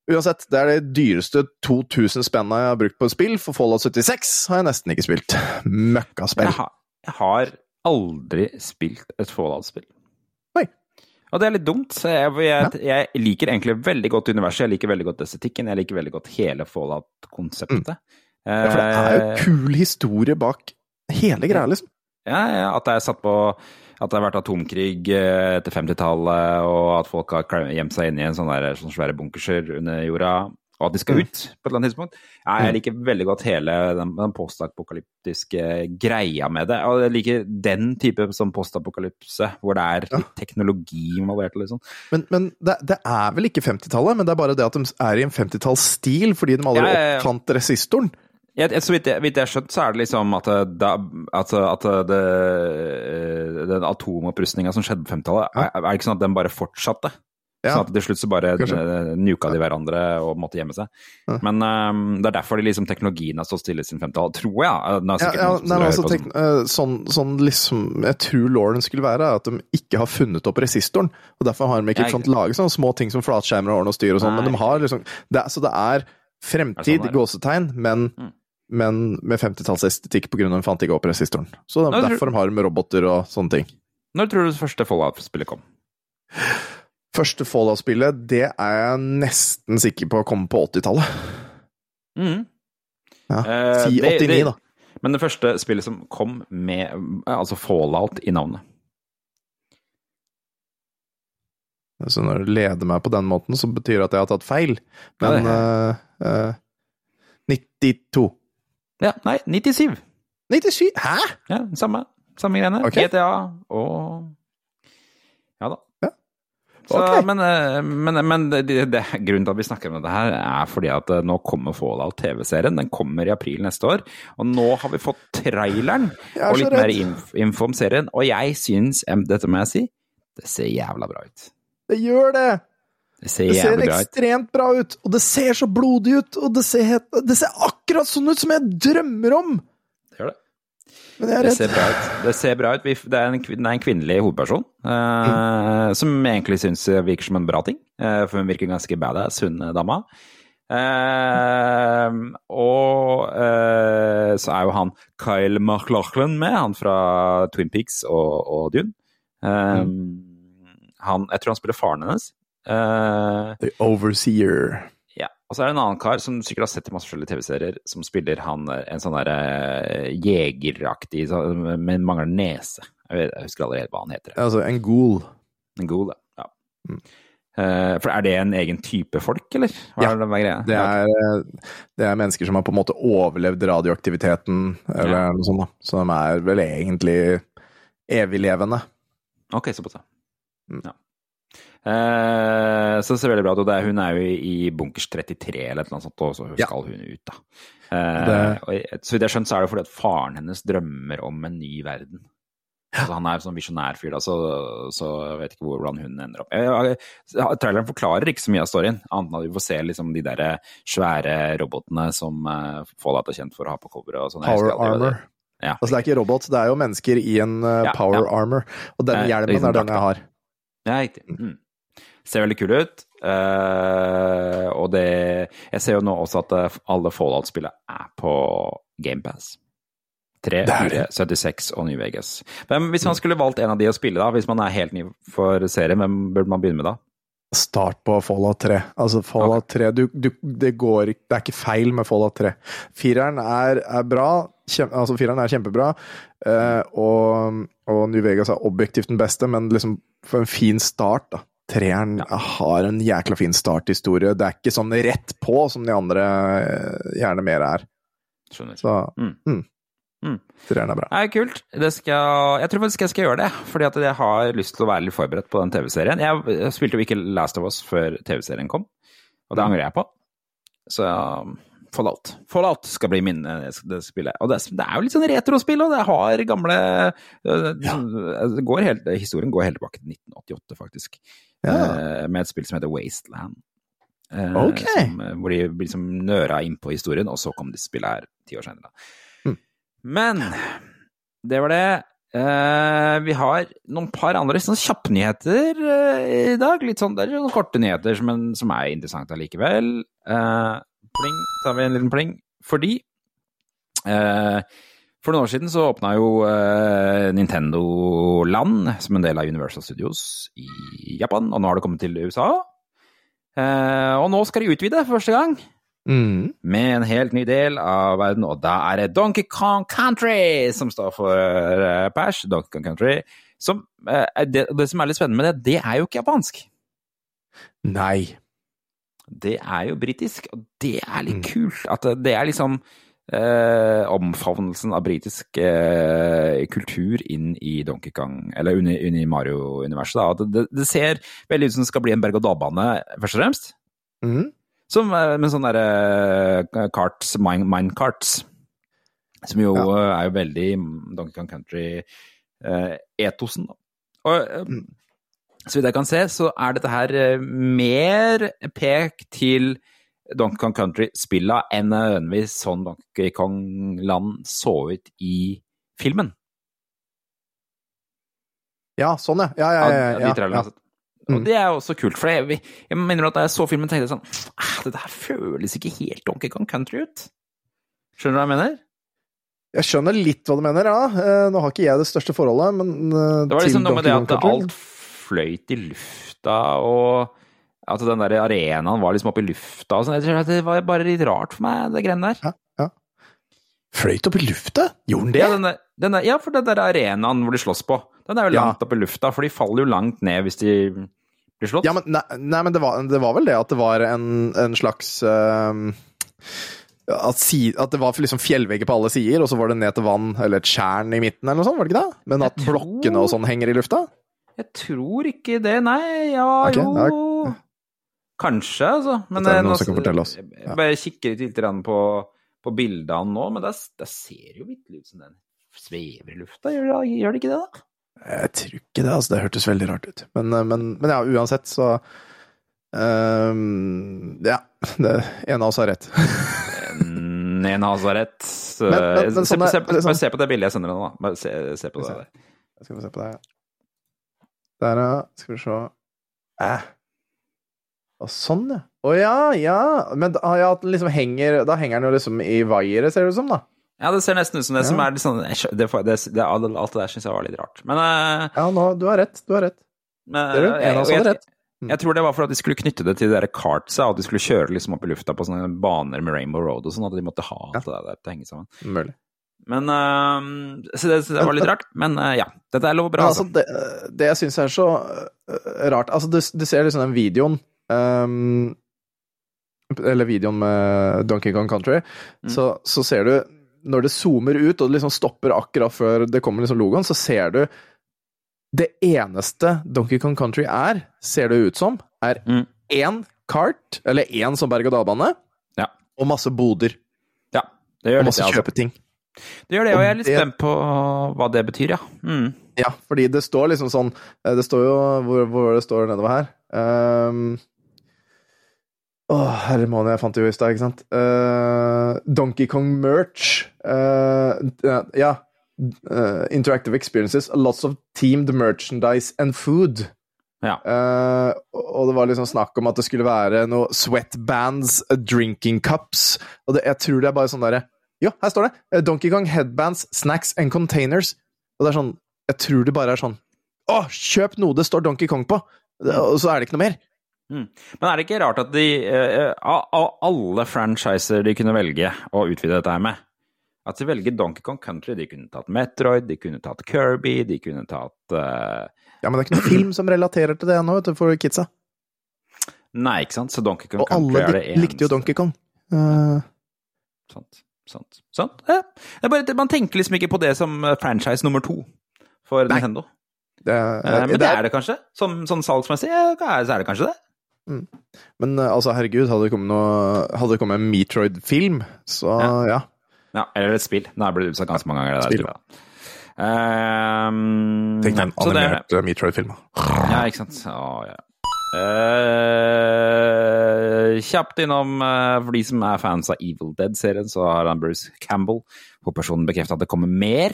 Uansett, det er det dyreste 2000 spenna jeg har brukt på et spill, for Fallout 76 har jeg nesten ikke spilt. Møkkaspill. Jeg, har- jeg har aldri spilt et Fallout-spill. Og det er litt dumt. Jeg, jeg, jeg liker egentlig veldig godt universet, jeg liker veldig godt estetikken, jeg liker veldig godt hele Fallout-konseptet. Ja, for det er jo Eh, kul historie bak hele greia, liksom. Ja, ja, at det er satt på at det har vært atomkrig eh, etter 50-tallet, og at folk har gjemt seg inne i en sånn der, sånne svære bunkerser under jorda. Og at de skal ut på et eller annet tidspunkt. Ja, Mm. jeg liker veldig godt hele den, den postapokalyptiske greia med det. Og jeg liker den type sånn postapokalypse, hvor det er litt teknologi involvert. Liksom. Men, men det, det er vel ikke 50-tallet, men det er bare det at de er i en 50-tallsstil fordi de aldri Ja, ja, ja. oppfant resistoren. Jeg, jeg, så vidt jeg, vidt jeg har skjønt, så er det liksom at, det- da, at, at det, den atomopprustninga som skjedde på 50-tallet, er, er det ikke sånn at den bare fortsatte? Ja. Sånn at til slutt så bare Kanskje. eh, nuka de hverandre og måtte gjemme seg. Ja. Men um, det er derfor de liksom teknologien har stått stille siden 50-tallet, tror jeg. Ja, ja, nei, altså, tenk, eh, sånn, sånn liksom Jeg tror lauren skulle være at de ikke har funnet opp resistoren. Og derfor har de ikke fått laget sånne små ting som flatskjermer og ordne og styr og sånn, men de har liksom det, Så det er fremtid, Det er sånn gåsetegn, men, Mm. men med 50-tallsestetikk på grunn av de fant ikke opp resistoren. Så det er jeg derfor de har med roboter og sånne ting. Når tror du det første Fallout-spillet kom? Første Fallout-spillet, det er jeg nesten sikker på å komme på 80-tallet. Mm. Ja. Eh, Si 89, det- da. Men det første spillet som kom med eh, altså Fallout i navnet Så når du leder meg på den måten, så betyr det at jeg har tatt feil. Men ja, uh, uh, 92. Ja, nei, 97. 97? Hæ?! Ja, samme, samme greiene. Okay. GTA og. Så, okay. Men, eh, men, men det, det, det, grunnen til at vi snakker om dette her, er fordi at eh, nå kommer Fallout TV-serien. Den kommer i april neste år. Og nå har vi fått traileren er og litt mer redd. inf info om serien. Og jeg syns, dette må jeg si, det ser jævla bra ut. Det gjør det! Det ser Det ser jævlig bra ut. ekstremt bra ut, og det ser så blodig ut, og det ser, det ser akkurat sånn ut som jeg drømmer om! Det gjør det. Men jeg er Det ser bra ut. Det ser bra ut. Det er en, det er en kvinnelig hovedperson, uh, Mm. som egentlig syns virker som en bra ting. Uh, for hun virker ganske badass, hun eh, dama. Uh, og så er jo han Kyle McLaughlin med, han fra Twin Peaks og, og Dune. Mm. han, jeg tror han spiller faren hennes. The Overseer. Ja. Og så er det en annen kar som sikkert har sett i masse forskjellige TV-serier, som spiller han eh, en sånn derre jegeraktig sånn, Men mangler nese. Jeg, vet, jeg husker helt hva han heter. Altså en ghoul. En ghoul, ja. Mm. Eh, for er det en egen type folk, eller? Hva Ja, er det? Det er, eh, det er mennesker som har på en måte overlevd radioaktiviteten, eller Ja. noe sånt. da. Så de er vel egentlig eviglevende. Ok, såpass, ja. Mm. Eh, så det ser veldig bra ut. Og er, hun er jo i bunkers 33 eller noe sånt, og så skal hun ut, da. Eh, Det- så vidt jeg har skjønt, så er det fordi at faren hennes drømmer om en ny verden. Altså, han er sånn visjonær fyr, da, så, så jeg vet ikke hvordan hun ender opp. Jeg, jeg, traileren forklarer ikke så mye av storyen, annet enn at vi får se liksom, de der svære robotene som uh, Fallout er kjent for å ha på coveret. og sånn. Power armor. det-. Ja. Altså det er ikke robot, det er jo mennesker i en uh, Ja, power ja. armor. Og den Eh, hjelmen liksom er den jeg har. Ja, riktig. Mm. Ser veldig kul ut. Uh, og det Jeg ser jo nå også at eh, alle Fallout-spillene er på GamePass. 3, er 4, 76 og New Vegas. Hvem, hvis man skulle valgt en av de å spille, da, hvis man er helt ny for serien, hvem burde man begynne med da? Start på Fallout 3. Altså, Fallout 3 du, du, det, går, det er ikke feil med Fallout 3. Fireren er, er bra. Kjem, altså, fireren er kjempebra. eh, og, og New Vegas er objektivt den beste, men liksom for en fin start, da. Treeren har en jækla fin starthistorie. Det er ikke sånn rett på som de andre eh, gjerne mer er. Skjønner. Så Mm. mm. Mm. treeren er bra. Nei, kult. Det skal, jeg tror faktisk jeg skal gjøre det, fordi at jeg har lyst til å være litt forberedt på den TV-serien. Jeg, jeg spilte jo ikke Last of Us før TV-serien kom, og det angrer jeg på. Så Fallout. Fallout skal bli min eh, det spillet. Og det, det er jo litt sånn retrospill, og det har gamle ja. det går helt, Historien går helt tilbake til 1988, faktisk. Ja. Eh, med et spill som heter Wasteland. Eh, Ok. som, eh, hvor de liksom nøra inn på historien, og så kom det spillet her ti år senere. Mm. Men det var det. Vi har noen par andre sånn kjappnyheter uh, i dag. Litt sånn, det er noen korte nyheter, men som er interessante allikevel. Pling, tar vi en liten pling. Fordi eh, for noen år siden så åpna jo eh, Nintendo land som en del av Universal Studios i Japan, og nå har det kommet til USA. Eh, og nå skal de utvide for første gang Mm. med en helt ny del av verden, og da er det Donkey Kong Country som står for uh, Pash. Donkey Kong Country. Som, eh, det, det som er litt spennende med det, det er jo ikke japansk. Nei. det er jo britisk, og det er litt kult. At det, det er liksom eh, omfavnelsen av britisk eh, kultur inn i Donkey Kong, eller inn i, Mario-universet. Det, det ser veldig ut som det skal bli en berg-og-dal-bane, først og fremst. Mm. Som, eh, med sånne derre eh, carts, mine, minecarts. Som jo Ja. eh, er jo veldig Donkey Kong Country-etosen. da. Og eh, Mm. så vidt jeg kan se, så er dette her eh, mer pek til Donkey Kong Country-spilla enn nødvendigvis sånn Donkey Kong-land så ut i filmen. Ja, sånn, ja. Ja, ja, ja. ja. ja, ja. Mm. Og det er jo også kult, for jeg, jeg mener at da jeg så filmen, tenkte jeg sånn Det Dette her føles ikke helt Donkey Kong Country ut. Skjønner du hva jeg mener? Jeg skjønner litt hva du mener, ja. Eh, Nå har ikke jeg det største forholdet, men eh, Det var liksom noe med det at alt fløyt i lufta, og at den der arenaen var liksom oppe i lufta og sånn. Det var bare litt rart for meg, det greiene der. Fløyt opp i lufta? Gjorde den det? Ja, den der, den der, ja, for den der arenaen hvor de slåss på, den er jo Ja. langt opp i lufta, for de faller jo langt ned hvis de blir slått. Ja, men, nei, nei, men det var, det var vel det at det var en, en slags uh, at, si, at det var liksom fjellvegger på alle sider, og så var det ned til vann, eller et tjern i midten, eller noe sånt, var det ikke det? Men at tror- blokkene og sånn henger i lufta? Jeg tror ikke det, nei. Ja, okay. jo Kanskje, altså. Men det er eh, noen som kan fortelle oss. Jeg bare kikker litt på, på bildene nå, men det, det ser jo vitterlig ut som den svever i lufta. Gjør gjør det ikke det, da? Jeg tror ikke det, altså. Det hørtes veldig rart ut. Men, eh, men, men ja, uansett, så um, Ja. Det, en av oss har rett. En en av oss har rett. Så- Men- men- men se, på, se, på, se på det bildet jeg sender deg nå, da. Bare se, se på det der. Skal vi se på det. Der, ja. Skal vi se eh. Og sånn, ja. Å ja, ja. Men da, ja, liksom henger, da henger den jo liksom i vaiere, ser det ut som, da. Ja, det ser nesten ut som det Ja. som er litt sånn det, det, det, Alt det der syns jeg var litt rart. Men, uh, Ja, nå, du har rett. Du har rett. men Ser du? jeg- En av oss hadde rett. Jeg tror det var for at de skulle knytte det til de der kartsa, at de skulle kjøre liksom opp i lufta på sånne baner med Rainbow Road og sånn, at de måtte ha alt det der til å henge sammen. Mulig. Men uh, Så det, det var litt rart. Men uh, ja, dette er lov bra, Ja, altså. altså, det, det jeg syns er så rart Altså, du, du ser liksom den videoen ehm, Eller videoen med Donkey Kong Country, Mm. så, så ser du Når det zoomer ut, og det liksom stopper akkurat før det kommer liksom logoen, så ser du Det eneste Donkey Kong Country er, ser det ut som, er Mm. én kart, eller én som berg-og-dal-bane, Ja. og masse boder. ja. Det gjør Og det, masse altså. kjøpeting. Det gjør det, og jeg er litt spent på hva det betyr, ja. Mm. Ja, fordi det står liksom sånn eh, Det står jo Hvor, hvor det står nedover her? Um, Åh, herre måned, jeg fant det jo i stad, ikke sant? Uh, Donkey Kong merch. Eh, ja. uh, interactive experiences. Lots of teamed merchandise and food. Ja. Eh, og det var liksom snakk om at det skulle være noe sweatbands, drinking cups. Og det, jeg tror det er bare sånn derre Jo, her står det! Donkey Kong headbands, snacks and containers. Og det er sånn Jeg tror det bare er sånn Å, kjøp noe det står Donkey Kong på! Og så er det ikke noe mer. Men er det ikke rart at de øh, Av av alle franchiser de kunne velge å utvide dette her med At de velger Donkey Kong Country. De kunne tatt Metroid, de kunne tatt Kirby, de kunne tatt uh... Ja, men det er ikke noen film som relaterer til det ennå, vet du, for kidsa. Nei, ikke sant? Så Donkey Kong Og Country er det eneste. Og alle likte jo Donkey Kong. Uh... Sant. Sant. sant. Ja. Det er bare, man tenker liksom ikke på det som eh, franchise nummer to for Nei. Nintendo. det, Eh, Men det er det kanskje. Som, sånn salgsmessig ja, så er det kanskje det. Men eh, altså, herregud, hadde det kommet, noe, hadde det kommet en Metroid-film, så Ja. ja. Ja, eller et spill. Nå er det blitt utsatt ganske mange ganger. Det Spill. Ehm, Tenk deg en det er animert eh, Metroid-film. Ja, ikke sant. Å, ja. Uh, kjapt innom, uh, for de som er fans av Evil Dead-serien, så har han Bruce Campbell hovedpersonen bekreftet at det kommer mer.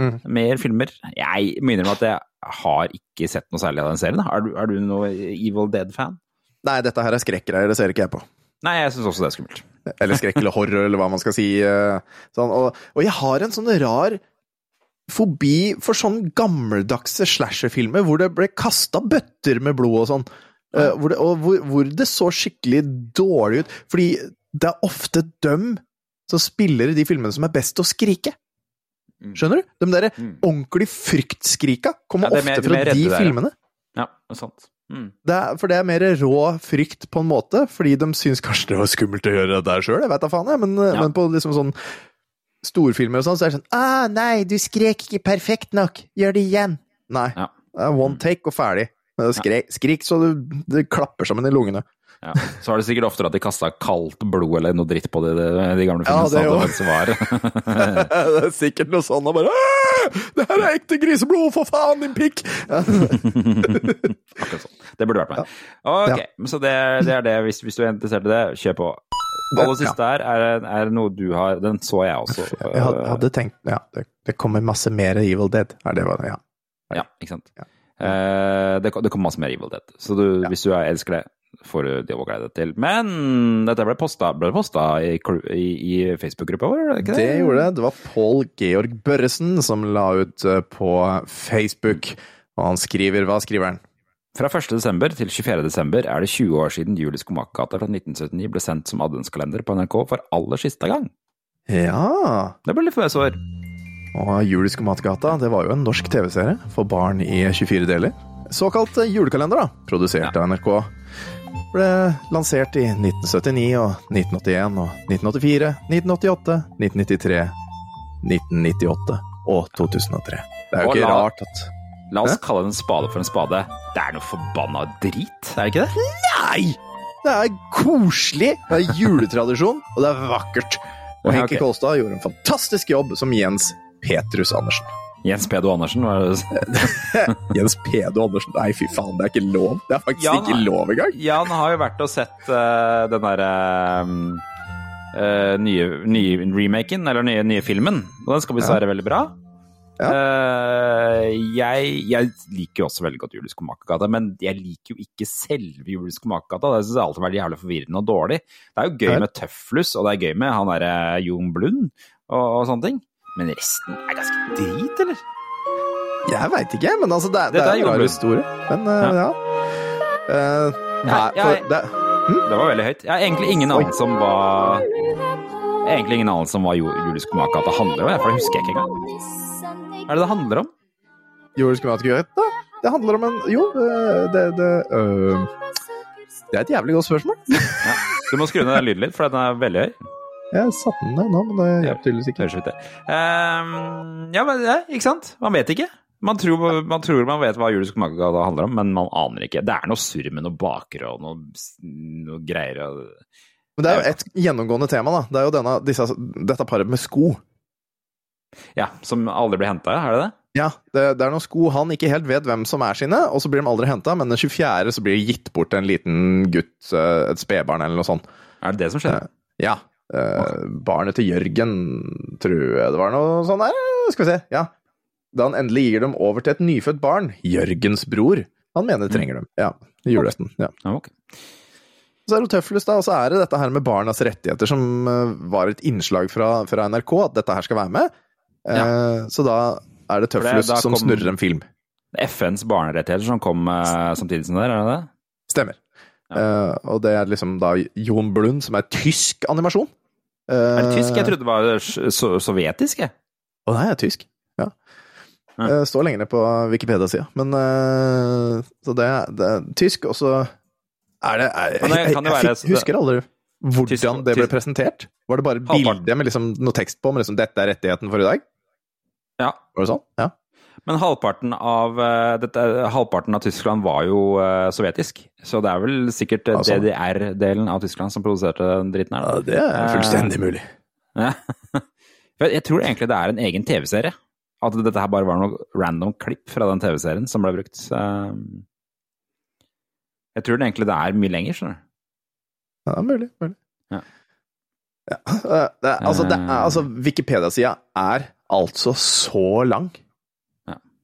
Mm. Mer filmer. Jeg må innrømme at jeg har ikke sett noe særlig av den serien. Er du, er du noe Evil Dead-fan? Nei, dette her er skrekkgreier, det ser ikke jeg på. Nei, jeg syns også det er skummelt. Eller skrekk eller horror, eller hva man skal si. eh, Sånn. Og, og jeg har en sånn rar fobi for sånn gammeldagse slasherfilmer hvor det ble kasta bøtter med blod og sånn. Eh, hvor det, og hvor, hvor det så skikkelig dårlig ut. Fordi det er ofte dem som spiller i de filmene som er best til å skrike. Mm. Skjønner du? De derre Mm. ordentlig fryktskrika kommer Ja, ofte fra de de der, ja. Mm. Det er, for det er mer rå frykt, på en måte, fordi de syns kanskje det var skummelt å gjøre det der sjøl, jeg vet da faen, jeg, men, Ja. men på liksom sånn storfilmer og sånn, så er det sånn ah, nei, du skrek ikke perfekt nok, gjør det igjen. Nei. Ja. Det er one take og ferdig. Skrik, skrik så du, det klapper sammen i lungene. Ja. Så var det sikkert oftere at de kasta kaldt blod eller noe dritt på de, de, gamle Ja, filmene. det jo. det var. det er sikkert noe sånn og bare «Ah, Det her er ekte griseblod, for faen, din pikk! Ja. Akkurat sånn. Det burde vært meg. Ok, så det, det er det. Hvis, hvis du er interessert i det, kjør på. Aller siste her er, er noe du har Den så jeg også. Jeg hadde, tenkt Ja, det, det kommer masse mer Evil Dead. Er det hva ja. Ja, ikke sant. Ja. Eh, det, det kommer masse mer Evil Dead. Så du, hvis du er- elsker det, får du det å glede deg til. Men dette ble posta, ble posta i, i, i Facebook-gruppa vår, det det? Gjorde det. Det var Pål Georg Børresen som la ut eh, på Facebook, og han skriver Hva skriver han? Fra 1. desember til 24. desember er det 20 år siden Julie Skomakergata fra 1979 ble sendt som adventskalender på NRK for aller siste gang. Ja Det ble litt før. Og Julisk matgata, det var jo en norsk TV-serie for barn i 24 deler. Såkalt julekalender, da. Produsert av NRK. Ble lansert i 1979 og 1981 og 1984, 1988, 1993, 1998 og 2003. Det er jo Og ikke la- rart at La oss Hæ? kalle en spade for en spade. Det er noe forbanna drit, er det ikke det? Nei! Det er koselig, det er juletradisjon, og det er vakkert. Og Henke ok. Kolstad gjorde en fantastisk jobb som Jens Petrus Andersen. Jens Pedo Andersen, hva er det? Jens Pedo Andersen, nei fy faen, det er ikke lov. Det er faktisk Jan, ikke lov engang. Jan har jo vært og sett uh, den derre uh, nye, nye remaken, eller nye, nye filmen. Og den skal visst Ja. veldig bra. Eh, jeg, jeg liker jo også veldig godt Julius Komakergata, men jeg liker jo ikke selve Julius Komakergata. Det syns jeg alltid har vært jævlig forvirrende og dårlig. Det er jo gøy Ja. med Tøflus, og det er gøy med han derre Jon Blund og, og sånne ting. Men resten er ganske drit, eller? Jeg veit ikke, men altså, det, det, det er en rar historie. Men uh, ja. Uh, nei, jeg- for det, Det var veldig høyt. Jeg har egentlig ingen anelse som hva Egentlig ingen anelse om hva Ju- Julius Skomakergata handler om, for det husker jeg ikke engang. Hva er det det handler om? Jordisk matgata? Det handler om en Jo, eh, det det, øh, det er et jævlig godt spørsmål. Du må skru ned den lyden litt, for den er veldig høy. Jeg satte den ned nå, men det hjalp tydeligvis ikke. Høres ut det. Um, ja, men det, ikke sant? Man vet ikke. Man tror, man tror man vet hva Julius Skomakergata handler om, men man aner ikke. Det er noe surr med noe bakere og noe, noe greier og Men det er jo et gjennomgående tema, da. Det er jo denne, disse, dette paret med sko. Ja, som aldri blir henta, er det det? Ja, det, det er noen sko han ikke helt vet hvem som er sine, og så blir de aldri henta, men den 24. så blir det gitt bort til en liten gutt, eh, et spedbarn eller noe sånt. Er det det som skjer? Ja. Eh, barnet til Jørgen, tror jeg det var noe sånn der. Skal vi se. Ja. Da han endelig gir dem over til et nyfødt barn, Jørgens bror. Han mener trenger dem. Ja. Julaften. Ja. Ja, ok. Så er det Tøflus, da, og så er det dette her med barnas rettigheter som eh, var et innslag fra, fra NRK, at dette her skal være med. Eh, Så da er det Tøflus som kom- snurrer en film. FNs barnerettigheter som kom samtidig som det der, er det det? Stemmer. Eh, og det er liksom da Jon Blund, som er tysk animasjon. Er det tysk? Jeg trodde det var so sovjetisk, jeg. Å nei, det er tysk. Ja. Ja. Eh, står lenger ned på Wikipedia-sida. Men eh, Så det, det er tysk, og så er det er, jeg, jeg, Jeg, jeg, husker aldri hvordan det ble presentert. Var det bare bilde med liksom noe tekst på, med liksom 'dette er rettigheten for i dag'? Ja. Var det sånn? Ja. Men halvparten av, eh, dette, halvparten av Tyskland var jo uh, sovjetisk. Så det er vel sikkert altså. Sånn. DDR-delen av Tyskland som produserte den dritten her. ja, det er fullstendig mulig. Ja. Jeg tror egentlig det er en egen TV-serie. At dette her bare var noe random klipp fra den TV-serien som ble brukt. Uh, Jeg tror det egentlig det er mye lenger, skjønner du. Ja, det er mulig. mulig. Ja. Ja, eh, det, altså, det Eh. altså, Wikipedia-sida er altså så lang.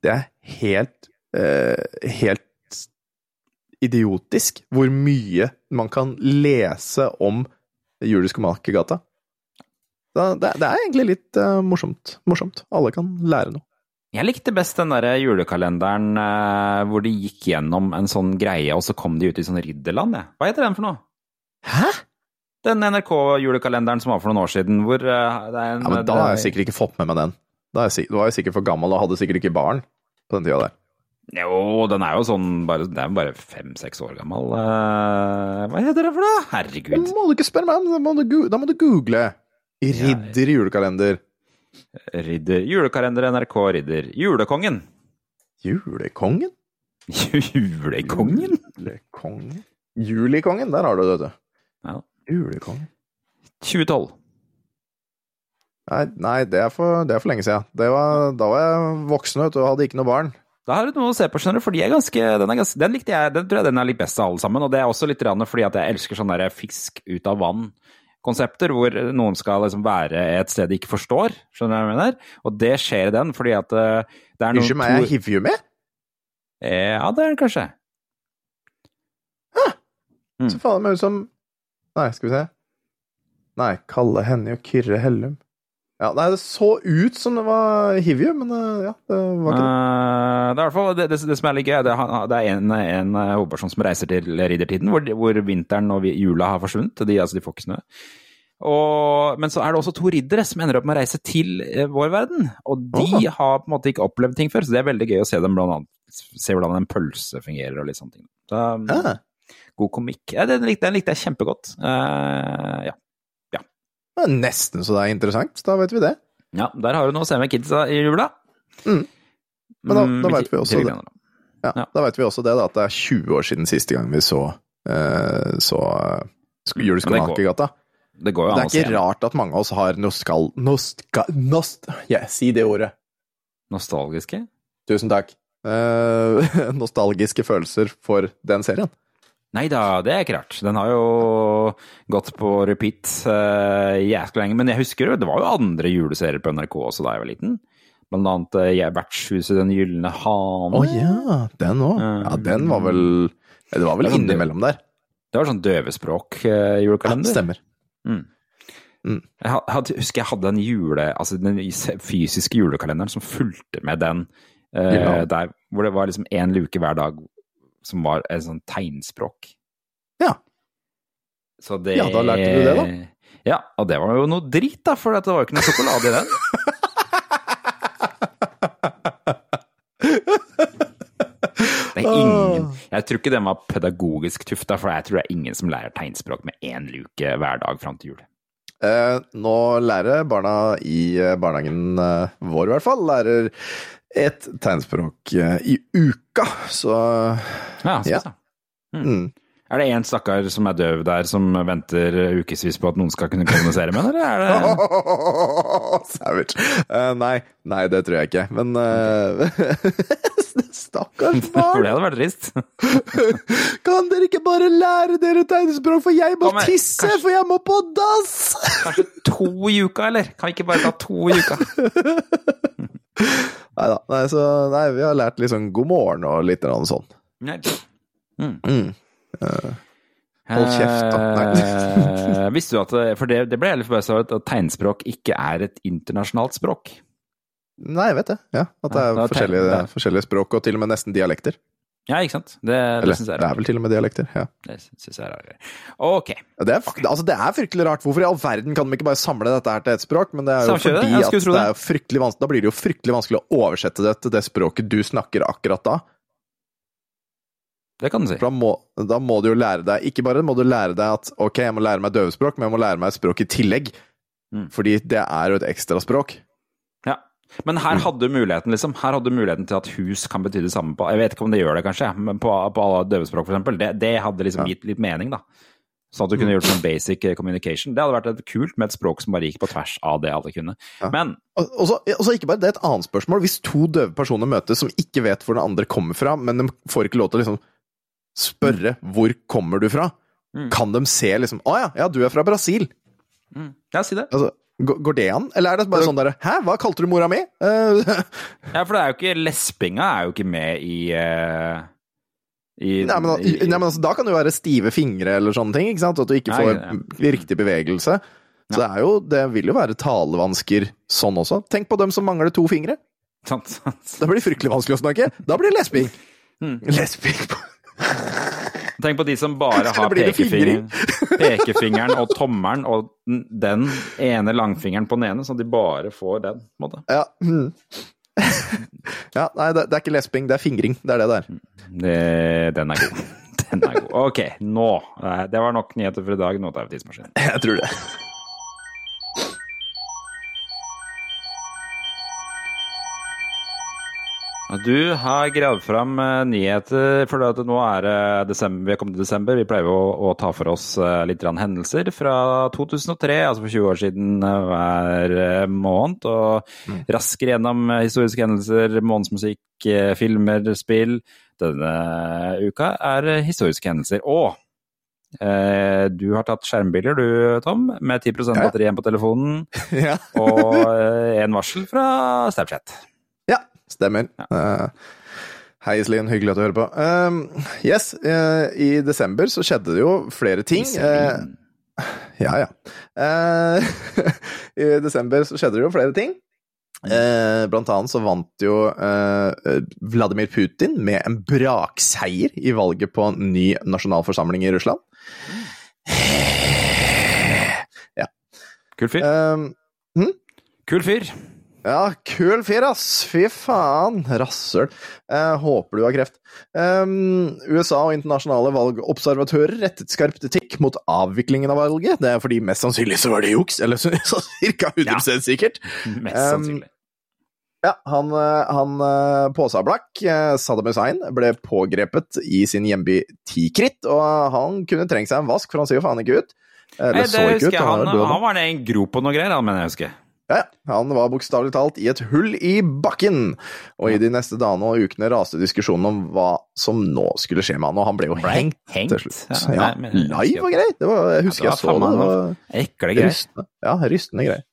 Det er helt eh, Helt idiotisk hvor mye man kan lese om Julius Komalkegata. Det, det, det er egentlig litt uh, morsomt. morsomt. Alle kan lære noe. Jeg likte best den der julekalenderen uh, hvor de gikk gjennom en sånn greie, og så kom de ut i sånn ridderland. jeg. Hva heter den for noe? Hæ? Den NRK-julekalenderen som var for noen år siden, hvor uh, det er en Ja, men Da har jeg sikkert ikke fått med meg den. Da er sik- var jo sikkert for gammel og hadde sikkert ikke barn på den tida der. Jo, den er jo sånn bare, Den er bare fem-seks år gammel. Eh, hva heter det for noe? Det Herregud. må du ikke spørre meg om, da må du, da må du google. Ridder julekalender. Ridder. Julekalender NRK Ridder. Julekongen. Julekongen? Julekongen? Julekongen? Julikongen, der har du det, vet du. Ja. Julekongen. 2012. Nei, nei det, er for, det er for lenge siden. Det var, da var jeg voksen vet og hadde ikke noe barn. Da har du noe å se på, skjønner du, for de er ganske, den, er ganske, den likte jeg, den tror jeg den er litt best av alle sammen. Og det er også litt fordi at jeg elsker sånn derre fisk ut av vann-konsepter, hvor noen skal liksom være et sted de ikke forstår. Skjønner du hva jeg mener? Og det skjer i den, fordi at eh, det er noen Unnskyld meg, jeg hiver jo med. Ja, det er det kanskje. Mm. Så faen det meg ut som Nei, skal vi se. Nei, Kalle Henny og Kyrre Hellum. Ja, nei, det så ut som det var Hivju, men eh, ja, det var ikke det. Eh, det er fall det, det, det som er litt gøy, det det er en, en eh, hovedperson som reiser til riddertiden, hvor, hvor vinteren og jula har forsvunnet. De, altså, de får ikke snø. Og, men så er det også to riddere som ender opp med å reise til vår verden. Og de oh. har på en måte ikke opplevd ting før, så det er veldig gøy å se dem blant annet se hvordan en pølse fungerer og litt sånne ting. Så, Ja. God komikk. Ja, den, likte, den likte jeg kjempegodt. Uh, ja. Det er nesten så det er interessant. Da vet vi det. ja, der har du noe å se med kidsa i jula. Mm. Men da- Mm, da veit vet vi også det. Ja, Ja. Da veit vi også det, da, at det er 20 år siden siste gang vi så, uh, så Juleskolen Men det går-. Det går Det er se. ikke rart at mange av oss har noskal... Nostka... Nost... Ja, si det ordet. Nostalgiske? Tusen takk. Uh, nostalgiske følelser for den serien. Nei da, det er ikke rart. Den har jo gått på repeat uh, jæskla lenge. Men jeg husker jo, det var jo andre juleserier på NRK også da jeg var liten. Blant annet uh, Vertshuset Den gylne hane. Å ja, den òg. Ja, den var vel Det var vel sånn innimellom der. Det var sånn døvespråk-julekalender. Stemmer. jeg hadde, husker jeg hadde den jule, altså den fysiske julekalenderen som fulgte med den. Uh, Ja. der, hvor det var liksom én luke hver dag som var et sånn tegnspråk. Ja. Så det Ja, da lærte du det, da. Ja, og det var jo noe drit, da, for det var jo ikke noe sjokolade i den. Det er ingen Jeg tror ikke den var pedagogisk tufta, for jeg tror det er ingen som lærer tegnspråk med én luke hver dag fram til jul. Eh, nå lærer barna i eh, barnehagen eh, vår, i hvert fall, lærer et tegnspråk eh, i uka, så Ja, såpass, ja. mm. Er det én stakkar som er døv der, som venter ukevis på at noen skal kunne kommunisere med eller er det Savage. Uh, nei, nei, det tror jeg ikke. Men uh, Stakkars For barn! det hadde vært trist. Kan dere ikke bare lære dere tegnspråk, for jeg må her, tisse, kanskje- for jeg må på dass! Kanskje to i uka, eller? Kan vi ikke bare ta to i uka? Neida, Nei så Nei, vi har lært sånn god morgen og litt eller annet sånn. Nei. Mm. Hold kjeft, da. Eh, visste du at For det, det ble jeg litt forbausa over at tegnspråk ikke er et internasjonalt språk. Nei, jeg vet det. Ja, At det Ja, er det er forskjellige, forskjellige språk, og til og med nesten dialekter. Ja, ikke sant? Det, det syns det jeg er er vel til og med dialekter. ja. Det synes jeg er rart. Ok. Ja, Det er, altså, det er fryktelig rart. Hvorfor i all verden kan de ikke bare samle dette her til ett språk? Men det er jo Samkjøre fordi at det det. er fryktelig vanskelig, da blir det jo fryktelig vanskelig å oversette det til det språket du snakker akkurat da. Det kan du si. Da må, da må du jo lære deg Ikke bare må du lære deg at ok, jeg må lære meg døvespråk, men jeg må lære meg et språk i tillegg. Mm. Fordi det er jo et ekstraspråk. Men her hadde du muligheten, liksom. Her hadde du muligheten til at hus kan bety det samme på Jeg vet ikke om det gjør det, kanskje, men på, på alle døvespråk, eksempel. Det, det hadde liksom gitt litt mening, da. Sånn at du kunne gjort sånn basic eh, communication. Det hadde vært kult med et språk som bare gikk på tvers av det alle kunne. Ja. Men Og så ikke bare det, er et annet spørsmål. Hvis to døve personer møtes som ikke vet hvor den andre kommer fra, men de får ikke lov til å liksom spørre hvor kommer du fra, Mm. kan de se liksom Å ja, ja, du er fra Brasil. Ja, si det. Altså, går det an? Eller er det bare sånn derre Hæ, hva kalte du mora mi? Eh, Ja, for det er jo ikke Lespinga er jo ikke med i uh, i, nei, men, i, nei, men altså, da kan det jo være stive fingre eller sånne ting. ikke sant? At du ikke Nei, får ja. riktig bevegelse. Så det, er jo, det vil jo være talevansker sånn også. Tenk på dem som mangler to fingre. Sant, sant. Da blir det fryktelig vanskelig å snakke. Da blir det lesbing. Mm. Lesbing på Tenk på de som bare har pekefingre pekefingeren, pekefingeren og tommelen og den- ene langfingeren på den ene, så de bare får den. måte. Ja. Ja, nei, det, er ikke lesping, det er fingring. Det er det det er. Den er god. Den er god. Ok, nå. eh, Det var nok nyheter for i dag. Nå tar vi tidsmaskinen. Jeg tror det. Du har gravd fram eh, nyheter, for at nå er det desember, vi er kommet til desember. Vi pleier å, å ta for oss eh, litt hendelser fra 2003, altså for 20 år siden eh, hver måned. Og raskere gjennom historiske hendelser, månedsmusikk, filmer, spill. Denne uka er historiske hendelser. Og eh, du har tatt skjermbilder du, Tom, med 10 Ja. batteri igjen på telefonen. Ja. Og eh, en varsel fra Snapchat. Ja, stemmer. Eh, hei, Iselin. Hyggelig at du hører på. Uh, yes, uh, i desember så skjedde det jo flere ting. Eh, ja, ja. I desember så skjedde det jo flere ting. Eh, blant annet så vant jo eh, Vladimir Putin med en brakseier i valget på en ny nasjonalforsamling i Russland. Kul fyr. Hm? Kul fyr. Ja, kul fyr, ass! Fy faen! Rasshøl. Eh, håper du har kreft. Um, USA og internasjonale valgobservatører rettet skarp kritikk mot avviklingen av valget. Det er fordi mest sannsynlig så var det juks, eller så, så ca. 100 sikkert. Mest Um, sannsynlig. Ja, han, eh, han eh, Påsablakk, eh, Saddam Hussein, ble pågrepet i sin hjemby Tikrit, og han kunne trengt seg en vask, for han ser jo faen ikke ut. Eller Nei, det så ikke husker ut, han Han, han var nede i en grop og noe greier, han mener jeg husker. Ja, ja. Han var bokstavelig talt i et hull i bakken. Og i de neste dagene og ukene raste diskusjonen om hva som nå skulle skje med han, og han ble jo Ble hengt, hengt? til slutt. Ja, Ja, nei, men- live og greier. Det var, jeg husker Ja, jeg det så var det. faen det meg var Ekle greier. rystende. Ja, rystende greier.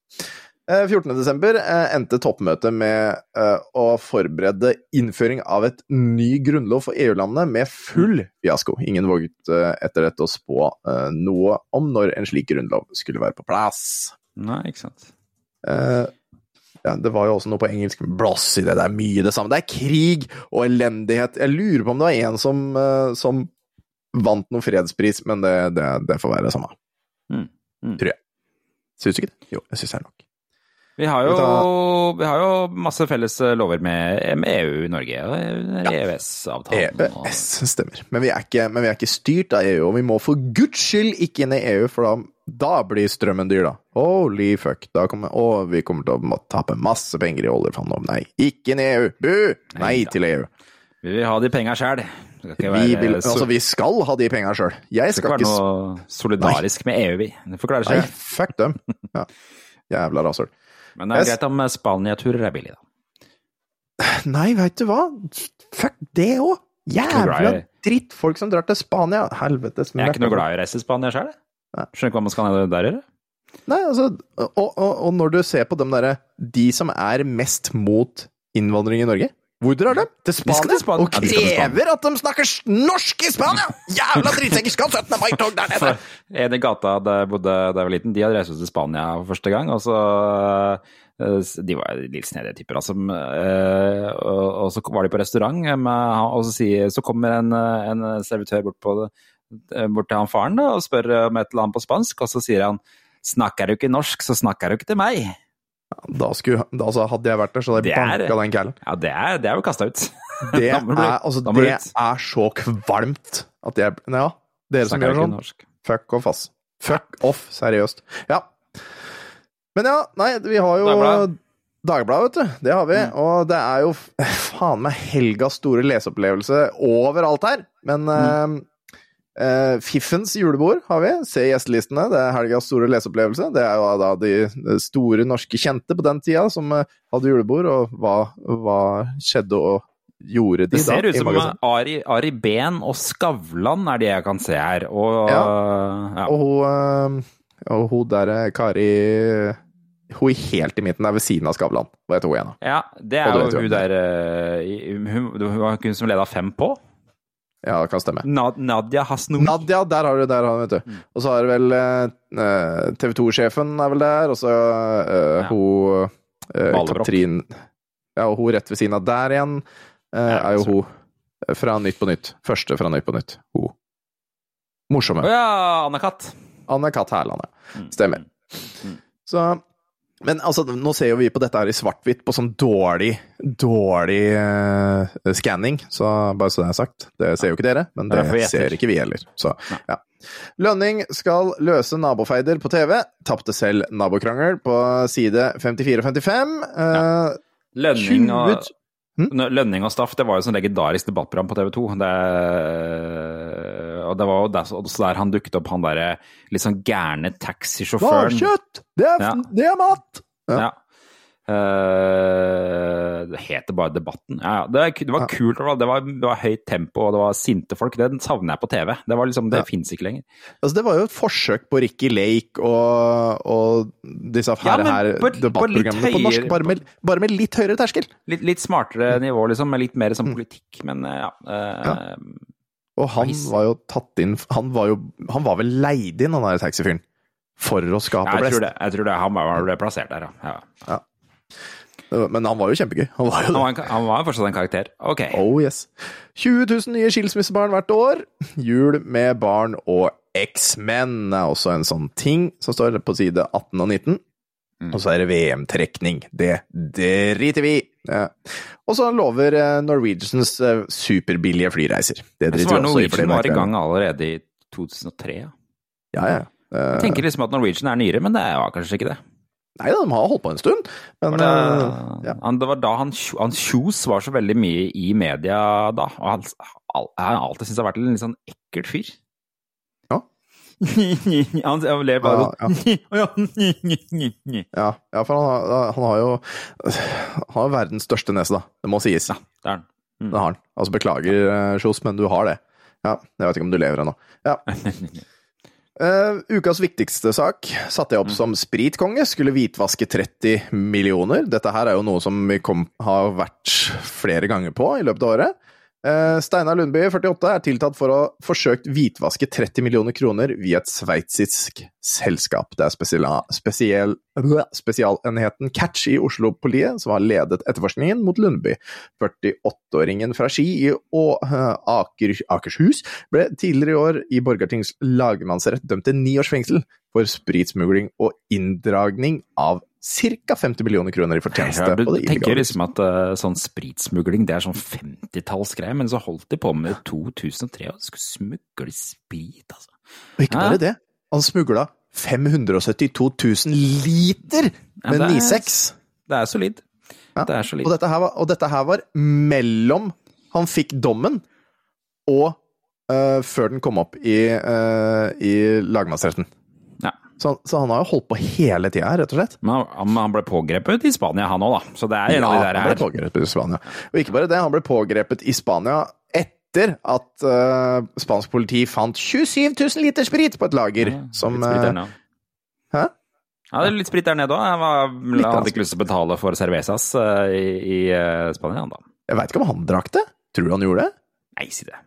Eh, 14. desember eh, endte toppmøtet med eh, å forberede innføring av et ny grunnlov for EU-landene med full fiasko. Ingen våget etter dette å spå noe om når en slik grunnlov skulle være på plass. Nei, ikke sant. Eh, ja, det var jo også noe på engelsk Blass i det. Det er mye det samme. Det er krig og elendighet. Jeg lurer på om det var en som, eh, som vant noen fredspris, men det, det, det får være det samme. Mm, mm. Tror jeg. Syns du ikke det? Jo, jeg syns det er nok. Vi har, jo, vi har jo masse felles lover med, med EU i Norge, og EØS-avtalen. EØS E stemmer. Men vi, ikke, men vi er ikke styrt av EU, og vi må for guds skyld ikke inn i EU, for da, da blir strømmen dyr, da. Holy fuck. Da kommer, å, vi kommer til å tape masse penger i oljefondet. Nei, ikke i EU! Bu! Nei Nei til EU. Vi vil ha de penga sjæl. Vi, vil, altså, vi skal ha de penga sjøl. Jeg skal skal ikke være noe solidarisk med EU, vi. Det forklarer seg. Nei, fuck dem. Ja. Jævla rasshøl. Men det er greit om Spania-turer er billig, da. Nei, veit du hva? Fuck det òg! Jævla drittfolk som drar til Spania. Helvetes Jeg er ikke noe glad i å reise til Spania sjøl, jeg. Skjønner ikke hva man skal der gjøre. Nei, altså, og, og, og når du ser på dem derre De som er mest mot innvandring i Norge hvor drar de? Til Spania? Og de til Spania. krever at de snakker norsk i Spania! Jævla drittsekker! Skal 17. mai-tog der nede! En i gata der jeg bodde da jeg var liten, de hadde reist til Spania for første gang. Og så eh, De var litt snedige typer, altså. eh, Og, og så var de på restaurant, og så, kommer en, eh, servitør bort, på, eh, bort til han faren da, og spør om et eller annet på spansk, og så sier han Snakker du ikke norsk, så snakker du ikke til meg. Da skulle, da, altså, hadde jeg vært der, så hadde jeg banka den kælen. Ja, det er, det er jo kasta ut. Det er, altså, det er så kvalmt at jeg Ja, dere som gjør sånn. Fuck off, ass. Fuck off, seriøst. Ja. Men ja, nei, vi har jo Dagbladet. Dagbladet, vet du. Det har vi. Og det er jo faen meg helgas store leseopplevelse overalt her. Men eh, eh, Fiffens julebord har vi. Se gjestelistene. Det er helgas store leseopplevelse. Det er jo da de de store norske kjente på den tida som eh, hadde julebord, og hva, hva skjedde og gjorde de Det ser da ut som. Ari, Ari Behn og Skavlan er de jeg kan se her. Og, ja. Og hun, eh, og hun der eh, Kari Hun er helt i midten, er ved siden av Skavlan. Hva heter hun igjen, da? Ja, det er jo hun der eh, Hun, hun var hun som leda Fem på. Ja, det kan stemme. Nad, Nadia Hasnoui. Nadia, der har du der, har du, vet du. Mm. Og så har du vel eh, TV 2-sjefen er vel der, og så eh, Ja. hun eh, Katrin Ja, og hun rett ved siden av der igjen eh, er jo hun fra Nytt på Nytt. Første fra Nytt på Nytt. Hun. Morsomme. Å ja, Anne-Kat. Anne Katt Hærland, ja. Mm. Stemmer. Så Men altså, nå ser jo vi på dette her i svart-hvitt, på sånn dårlig, dårlig uh, skanning. Så bare så det er sagt. Det ser jo ikke dere, men Det det ser ikke vi heller. Så, ja. Lønning skal løse nabofeider på TV. Tapte selv nabokrangel på side 54 og 55. Uh, Lønning og, 20 Hm? Lønning og Staff, det var jo sånn legendarisk debattprogram på TV 2. Det, og det var jo der, også der han dukket opp, han derre litt sånn gærne taxisjåføren. Hvalkjøtt! Det, er- Ja. det er mat! Ja. Ja. Uh, det heter bare Debatten. Ja, ja. Det, er det var Ja. kult. Det var, det, var, det var høyt tempo, og det var sinte folk. Den savner jeg på TV. Det, var liksom, det Ja. fins ikke lenger. Altså, det var jo et forsøk på Ricky Lake og, og disse Ja, her, ja, her på debattprogrammene på, norsk, bare med, bare med litt høyere terskel. Litt, litt smartere nivå, liksom, med litt mer som sånn politikk. Men eh, ja. Og han Nice. var jo tatt inn Han var jo Han var vel leid inn, han der taxifyren, for å skape jeg, tror blest. det, jeg tror det. Han var- ble plassert der, ja. ja. Men han var jo kjempegøy. Han var jo Han var, en, han var fortsatt en karakter. Ok. Oh yes. 20 000 nye skilsmissebarn hvert år. Jul med barn og X-Men er også en sånn ting som står på side 18 og 19. Mm. Og så er det VM-trekning. Det driter vi i. Ja. Og så lover eh, Norwegians eh, superbillige flyreiser. Det driter vi også i. Norwegian var i gang allerede i 2003. Ja. Ja, ja. Uh, Jeg tenker liksom at Norwegian er nyere, men det var kanskje ikke det. Nei da, de har holdt på en stund. Men det, uh, ja. han, det var da han, han Kjos var så veldig mye i media da, og han, han alltid syntes har vært en litt sånn ekkelt fyr. Han ler bare sånn. Ja, ja, for han har, han har jo Han har verdens største nese, da. Det må sies. Ja, det er han. Det har han. Altså, beklager, eh, Kjos, men du har det. Ja, jeg vet ikke om du lever ennå. Ja. Uh, ukas viktigste sak satte jeg opp som spritkonge. Skulle hvitvaske 30 millioner. Dette her er jo noe som vi kom, har vært flere ganger på i løpet av året. Eh, Steinar Lundby, 48, er tiltatt for å ha forsøkt hvitvaske 30 millioner kroner via et sveitsisk selskap. Det er spesialenheten Catch i Oslo-politiet som har ledet etterforskningen mot Lundby. 48-åringen fra Ski i eh, Aker, Akershus ble tidligere i år i Borgartings lagmannsrett dømt til ni års fengsel for spritsmugling og inndragning av ca. 50 millioner kroner i fortjeneste. Ja, du tenker liksom at uh, sånn spritsmugling det er sånn 50-tallsgreie, men så holdt de på med 2003 og de skulle smugle sprit, altså. Og ikke Ja. bare det, han smugla 572 000 liter med ja, er- 9,6. Det er solid. Ja. Det er solid. Og dette, her var, og dette her var mellom han fikk dommen og uh, før den kom opp i, uh, i lagmannsretten. Ja. Så, så han har jo holdt på hele tida, rett og slett. Men han, han ble pågrepet i Spania, han òg, da. Så det er en av de der han ble her. pågrepet i Spania. Og ikke bare det, han ble pågrepet i Spania etter at uh, spansk politi fant 27 000 liter sprit på et lager. Ja, som nede. Hæ? Ja, det er litt sprit der nede òg. Han hadde ikke lyst til å betale for cervezas uh, i, i Spania, han da. Jeg veit ikke om han drakk det. Tror du han gjorde det? Nei, si det.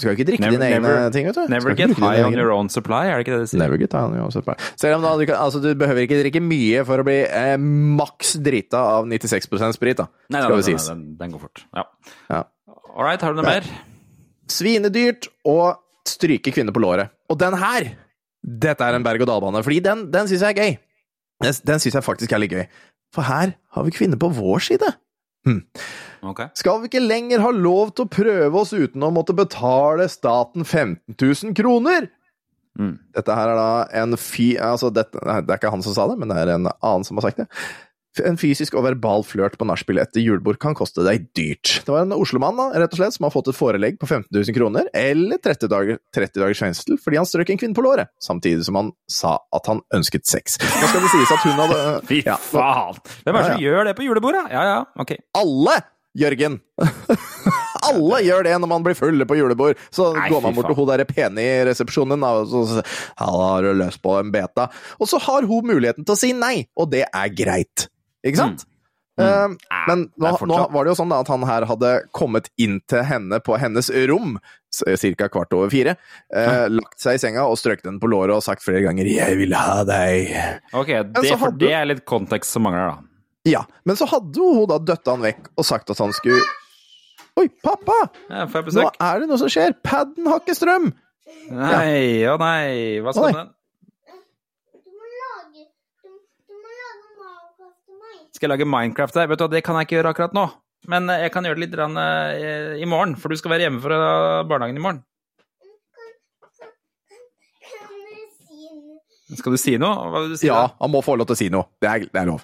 Skal ikke drikke Never- dine egne never- ting, vet du. Never get high on your own supply, er det ikke det de sier? Never get high on your own supply. Selv om da, du, kan, altså, du behøver ikke drikke mye for å bli eh, maks drita av 96% sprit, da. Nei, skal det sies. den, den går fort. Ja. Ja. All right, har du noe mer? Svinedyrt å stryke kvinner på låret. Og den her! Dette er en berg-og-dal-bane, fordi den, den syns jeg er gøy. Den, den syns jeg faktisk er litt gøy. For her har vi kvinner på vår side. Ok. Skal vi ikke lenger ha lov til å prøve oss uten å måtte betale staten 15 000 kroner? Mm. Dette her er da en fy... Altså, dette, det er ikke han som sa det, men det er en annen som har sagt det. En fysisk og verbal flørt på nachspiel etter julebord kan koste deg dyrt. Det var en Oslo-mann da, rett og slett, som har fått et forelegg på 15 000 kroner, eller 30, dager, 30 dagers fengsel, fordi han strøk en kvinne på låret, samtidig som han sa at han ønsket sex. Nå skal det sies at hun hadde Fy ja, faen! Hvem er det Ja, ja. gjør det på julebordet? Ja ja, ok. Alle, Jørgen! Alle gjør det når man blir fulle på julebord. Så Nei, går man bort til hun der pene i resepsjonen og så sier har du løst på en beta. Og så har hun muligheten til å si nei, og det er greit. Ikke sant? Mm. Mm. Nei, men nå, nå var det jo sånn da at han her hadde kommet inn til henne på hennes rom, ca. kvart over fire, eh, lagt seg i senga og strøket henne på låret og sagt flere ganger 'jeg vil ha deg'. Ok, det, hadde- det er litt kontekst som mangler, da. Ja, men så hadde hun da døtta han vekk og sagt at han skulle Oi, pappa! Ja, Nå er det noe som skjer! Padden har ikke strøm! Nei, å nei, hva skal med den? Du må lage Du, du må lage Skal jeg lage Minecraft der? Vet du hva, det kan jeg ikke gjøre akkurat nå. Men eh, jeg kan gjøre det litt rann, eh, i morgen, for du skal være hjemme fra barnehagen i morgen. Skal du si noe? Hva vil du si Ja, da? han må få lov til å si noe. Det er, det er lov.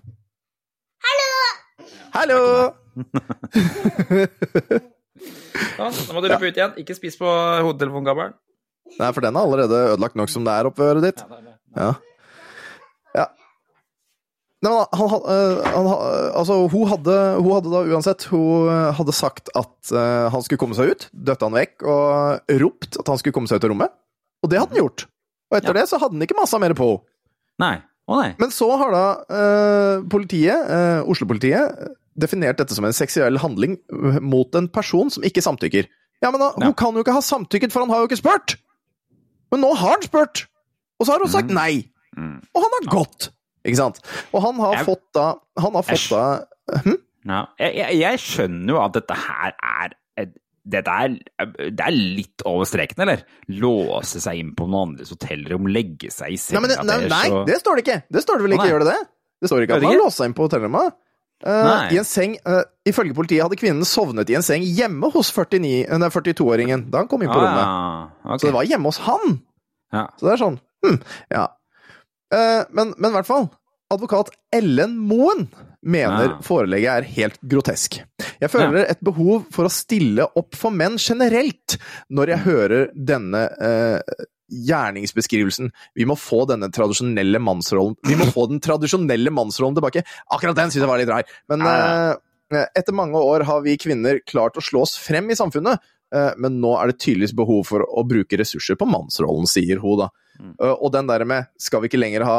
Hallo! hallo! nå må du løpe ut igjen. Ikke spis på hodetelefongabelen. Nei, for den er allerede ødelagt nok som det er oppi øret ditt. Ja. ja. Nei, han, han, øh, han, altså, hun hadde, hun hadde da uansett Hun øh, hadde sagt at uh, han skulle komme seg ut, døtte han vekk og ropt at han skulle komme seg ut av rommet. Og det hadde han gjort. Og etter Ja. det så hadde han ikke masa mer på. henne. Oh. Men så har da uh, politiet, uh, Oslo-politiet, definert dette som en seksuell handling mot en person som ikke samtykker. Ja, men da, Ja. hun kan jo ikke ha samtykket, for han har jo ikke spurt! Men nå har han spurt! Og så har hun sagt nei! Mm. Og han har gått! Ikke sant? Og han har Jeg- fått da Han har fått jeg, da hm? Ja. Jeg, jeg, skjønner jo at dette her er dette er, det er litt over streken, eller? Låse seg inn på noen andres hotellrom, legge seg i Nei, senga nei, det- nei, nei, og- det står det ikke! Det står det vel ikke, nei. gjør det det? Det står ikke at han har låst seg inn på hotellrommet. Uh, I en seng, uh, Ifølge politiet hadde kvinnen sovnet i en seng hjemme hos 49 eh, 42-åringen da han kom inn på Ah, rommet. ja. ok. Så det var hjemme hos han! ja. Så det er sånn hm, Ja. Eh, men, men i hvert fall. Advokat Ellen Moen mener Ja. forelegget er helt grotesk. Jeg føler et behov for å stille opp for menn generelt når jeg hører denne eh, gjerningsbeskrivelsen. Vi må få denne tradisjonelle mannsrollen Vi må få den tradisjonelle mannsrollen tilbake. Akkurat den synes jeg var litt rar. Men Ja, eh, etter mange år har vi kvinner klart å slå oss frem i samfunnet. Eh, Men nå er det tydeligvis behov for å bruke ressurser på mannsrollen, sier hun da. Mm. Eh, Og den der med skal vi ikke lenger ha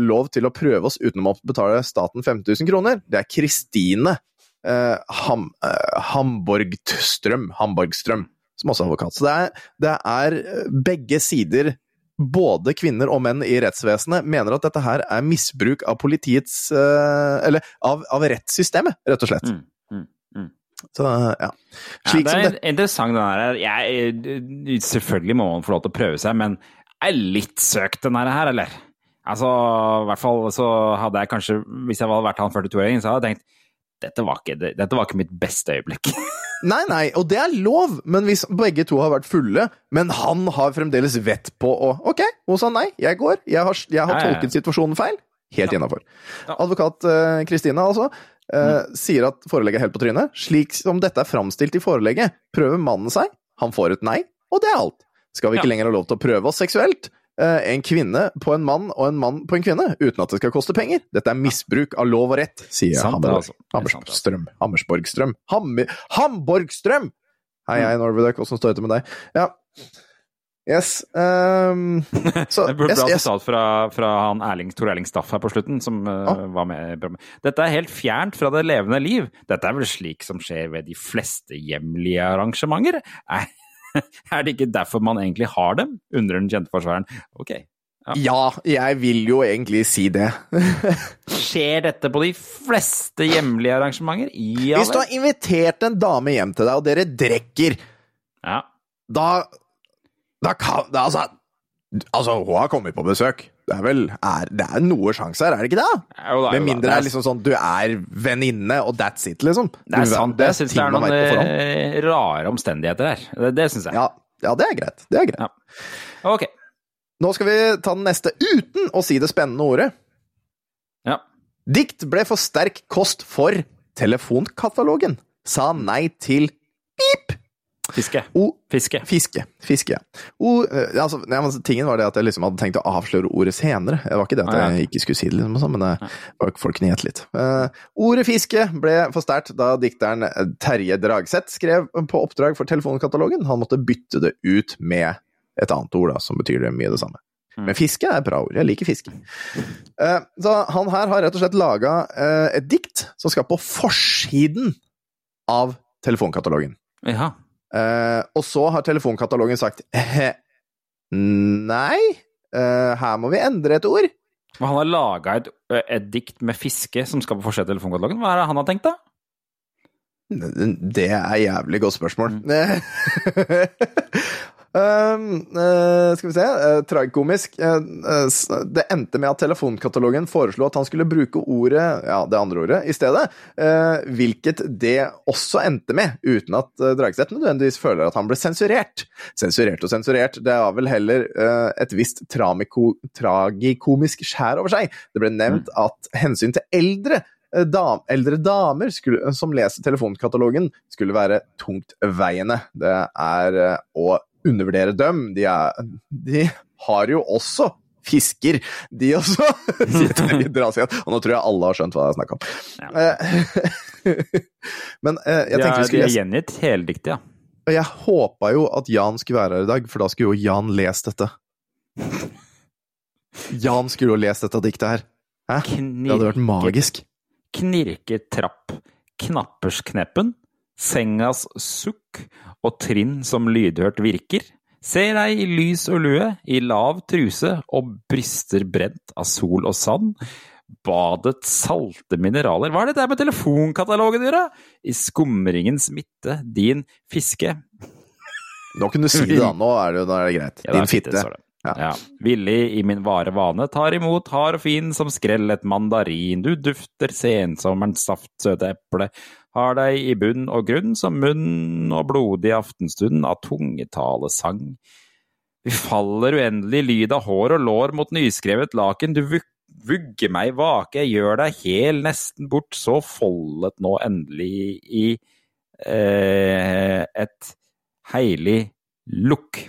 lov til å prøve oss uten å betale staten 5000 kroner, det er Kristine eh, Ham, eh, Hamborgstrøm, Hamborgstrøm som også er advokat. Så det er, det er eh, begge sider, både kvinner og menn i rettsvesenet, mener at dette her er misbruk av politiets eh, Eller av, av rettssystemet, rett og slett. Mm, mm, mm. Så ja. Ja, Slik det som er det interessant, den her. Jeg, selvfølgelig må man få lov til å prøve seg, men er litt søkt, den her, eller? Altså, i hvert fall så hadde jeg kanskje, hvis jeg hadde vært han 42-åringen, så hadde jeg tenkt dette var, ikke, dette var ikke mitt beste øyeblikk. Nei, nei, og det er lov, men hvis begge to har vært fulle, men han har fremdeles vett på å Ok, hun sa nei, jeg går, jeg har, jeg har tolket situasjonen feil. Helt innafor. Ja. Advokat Kristina, uh, altså, eh, sier at forelegget er helt på trynet. Slik som dette er framstilt i forelegget, prøver mannen seg, han får et nei, og det er alt. Skal vi ikke Ja. lenger ha lov til å prøve oss seksuelt? Eh, en kvinne på en mann og en mann på en kvinne, uten at det skal koste penger. Dette er misbruk av lov og rett, sier Hammerborg. altså. Altså. Hammersborgstrøm. Hammer, Hamborgstrøm! Hei, hei, Norweduck, åssen står det til med deg? Ja. Yes. Um, så Det burde yes, bra yes. sitat fra, fra han Erling, Tor Erling Staff her på slutten, som Ja. var med. Dette er helt fjernt fra det levende liv. Dette er vel slik som skjer ved de fleste hjemlige arrangementer? Er, er det ikke derfor man egentlig har dem? undrer den kjente forsvareren. Ok. Ja, jeg vil jo egentlig si det. Skjer dette på de fleste hjemlige arrangementer? Ja Hvis du har invitert en dame hjem til deg, og dere drikker, Ja. da Da kan Altså, altså, hun har kommet på besøk. Det er vel er, Det er noe sjanse her, er det ikke det? Jo da, Med mindre det Det er liksom sånn du er venninne, og that's it, liksom. Det er sant. Jeg syns det er noen eh, rare omstendigheter her. Det, det syns jeg. Ja, ja, det er greit. Det er greit. Ja. Ok. Nå skal vi ta den neste uten å si det spennende ordet. Ja. Dikt ble for sterk kost for telefonkatalogen. Sa nei til pip. Fiske. O Fiske. Fiske. Fiske. O, eh, altså, tingen var det at jeg liksom hadde tenkt å avsløre ordet senere. Det var ikke det at Ah, ja. jeg ikke skulle si det, liksom, sånn, men det var folk kunne gjette litt. Uh, ordet fiske ble for sterkt da dikteren eh, Terje Dragseth skrev på oppdrag for telefonkatalogen. Han måtte bytte det ut med et annet ord, da, som betyr det mye det samme. Mm. Men fiske er et bra ord. Jeg liker fiske. Eh, så han her har rett og slett laga eh, et dikt som skal på forsiden av telefonkatalogen. Ja. Eh, og så har telefonkatalogen sagt «Eh, nei, uh, her må vi endre et ord. Og han har laga et, et dikt med fiske som skal på forsida av telefonkatalogen. Hva er det han har tenkt, da? Det er jævlig godt spørsmål. Eh, skal vi se uh, Tragikomisk. Eh, det endte med at telefonkatalogen foreslo at han skulle bruke ordet, ja, det andre ordet, i stedet. hvilket det også endte med, uten at uh, Dragseth nødvendigvis føler at han ble sensurert. Sensurert og sensurert, det har vel heller et visst tramiko, tragikomisk skjær over seg. Det ble nevnt at hensyn til eldre dam, eldre damer skulle, som leser telefonkatalogen, skulle være tungtveiende. Det er å undervurdere dem. De, er, de har jo også fisker, de også! Dras igjen. Og nå tror jeg alle har skjønt hva det er snakk om. Ja. Men eh, jeg tenkte vi vi de skulle er gjengitt heldiktig, ja. jeg håpa jo at Jan skulle være her i dag, for da skulle jo Jan lest dette. Jan skulle jo lest dette diktet her. Hæ? Det hadde vært magisk. Knirketrapp, knapperskneppen, sengas sukk og trinn som lydhørt virker. Ser deg i lys og lue, i lav truse og bryster brent av sol og sand. Badets salte mineraler. Hva er det der med telefonkatalogen å gjøre? I skumringens midte, din fiske. Nå kunne du si det, da. Nå er det, nå er det greit. Ja, Din fitte. Ja. Ja. Villig i min vare vane, tar imot hard og fin som skrell et mandarin. Du dufter sensommerens saftsøte eple, har deg i bunn og grunn som munn og blodig aftenstund av tungetalesang. Vi faller uendelig lyd av hår og lår mot nyskrevet laken, du vug- vugger meg vake, jeg gjør deg hel nesten bort, så foldet nå endelig i eh, et heilig lukk.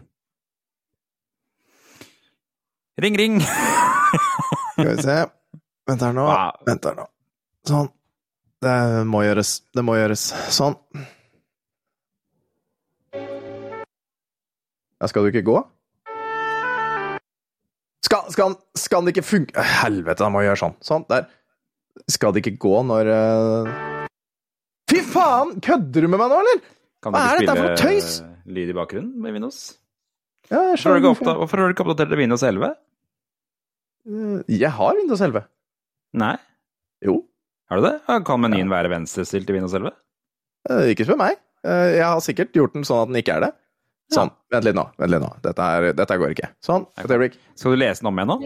Ring, ring! Skal vi se. Vent her nå. Vent her nå. Sånn. Det må gjøres. Det må gjøres. Sånn. Ja, skal du ikke gå? Skal, skal, skal det ikke funke Helvete, han må gjøre sånn. Sånn, der. Skal det ikke gå når uh... Fy faen! Kødder du med meg nå, eller? Hva er dette for spille tøys? lyd i bakgrunnen med Windows? Ja, jeg Hvorfor du skjønner ikke. hvorfor har du ikke oppdatert til Windows 11? Eh, Jeg har Windows 11. Nei, Jo. Har du det? Kan menyen være venstrestilt i Windows 11? Eh, Ikke spør meg. Eh, Jeg har sikkert gjort den sånn at den ikke er det. Sånn. Vent litt nå. Vent litt nå. Dette, er, dette går ikke. Sånn. Et øyeblikk. Skal du lese den om igjen nå?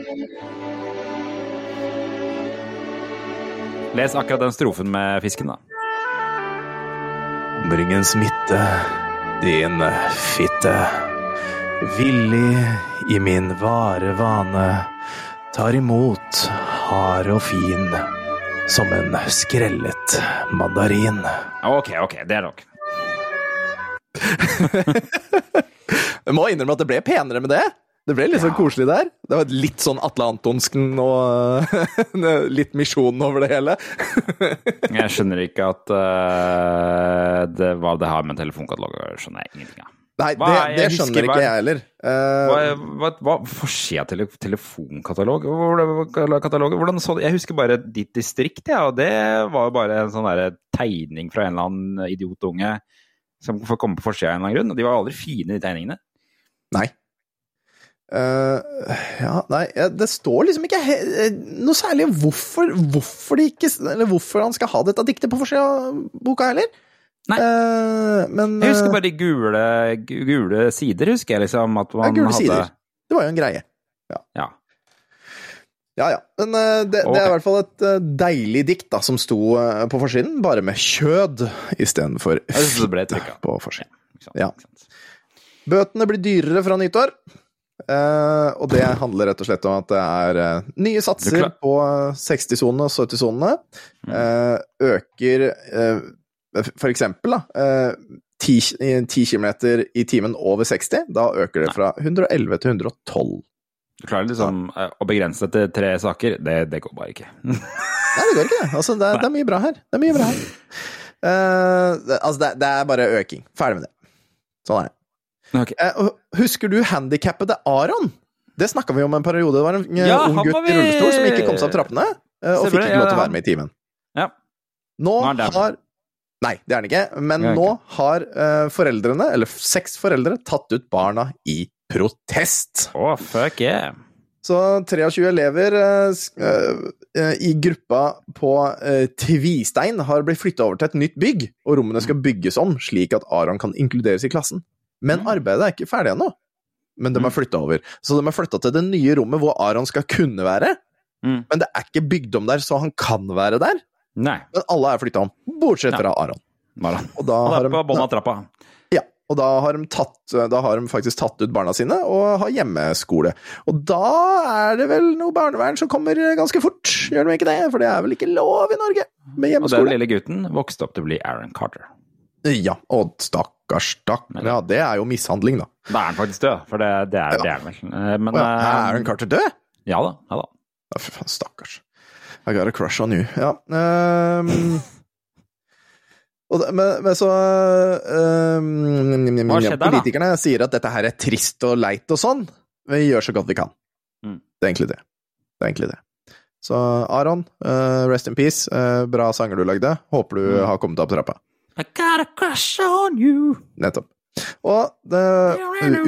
Les akkurat den strofen med fisken, da. Bring en smitte, din fitte. Villig i min vare vane. Tar imot hard og fin. Som en skrellet mandarin. Ok, ok, det er nok. Jeg må innrømme at det ble penere med det. Det ble litt sånn koselig der. Det var litt sånn Atle Antonsken og litt misjonen over det hele. Jeg skjønner ikke at uh, det, var det her med telefonkatalog å gjøre. skjønner jeg ingenting av. Nei, det, det skjønner ikke jeg heller. Eh, Hva, hva, forsida av tele, telefonkatalog? Hvordan- katalog? Hvordan så, det? jeg husker bare ditt distrikt, ja, og det var jo bare en sånn der tegning fra en eller annen idiotunge som får komme på forsida av en eller annen grunn. Og de var aldri fine, de tegningene. Nei. Uh, ja, nei, det står liksom ikke eh, noe særlig hvorfor, hvorfor, ikke, eller hvorfor han skal ha dette diktet på forsida av boka heller. Nei. Uh, men Jeg husker eh, bare de gule, gule sider, husker jeg liksom. At ja, man gule hadde sider. Det var jo en greie. Ja. Ja ja. Men eh, det, det er i hvert fall et deilig dikt da, som sto på forsiden, bare med kjød istedenfor fitte på forsiden. Ja. Bøtene blir dyrere fra nyttår. eh, og det handler rett og slett om at det er nye satser på 60-sonene og 70-sonene. Mm. Eh, øker for eksempel da, eh, 10, i 10 km i timen over 60. Da øker det fra 111 til 112. Du klarer liksom eh, å begrense det til tre saker. Det, det går bare ikke. Nei, det går ikke, det. Altså, det, det er mye bra her. Det er mye bra her. Uh, altså, det, det er bare øking. Ferdig med det. Sånn er det. Okay. Uh, husker du handikappede Aron? Det snakka vi om en periode. Det var en Ja, ung gutt vi... i rullestol som ikke kom seg opp trappene, uh, og fikk ikke lov til å være med i timen. Ja. Nå har Nei, det er den ikke. Men er nå har uh, foreldrene, eller seks foreldre, tatt ut barna i protest. Å, fuck yeah. Så 23 elever uh, eh, i gruppa på Tvistein har blitt flytta over til et nytt bygg, og rommene skal bygges om slik at Aron kan inkluderes i klassen. Men Mm. arbeidet er ikke ferdig ennå. men de er flytta over. Så de er flytta til det nye rommet hvor Aron skal kunne være, Mm. men det er ikke bygd om der, så han kan være der. Nei. Men alle er flytta om, bortsett fra Aron. Og da har de, på bånn av trappa. ja, og da har, de tatt, da har de faktisk tatt ut barna sine og har hjemmeskole. Og da er det vel noe barnevern som kommer ganske fort, gjør de ikke det? For det er vel ikke lov i Norge med hjemmeskole. Og den lille gutten vokste opp til å bli Aaron Carter. Ja, og stakkars, stakkars. Ja, det er jo mishandling, da. Da er han faktisk død, for det, det, er, det er vel. Eh, Men ja, eh, er Aaron Carter død? Ja da. Ja da. Ja, for faen, stakkars. I got a crush on you. Ja. Um, det, men, men så um, der, da? Politikerne sier at dette her er trist og leit og sånn. Men vi gjør så godt vi kan. Mm. Det er egentlig det. Det er egentlig det. Så Aron, uh, rest in peace. Uh, bra sanger du lagde. Håper du Mm. har kommet deg opp trappa. I got a crush on you. Nettopp. Og det,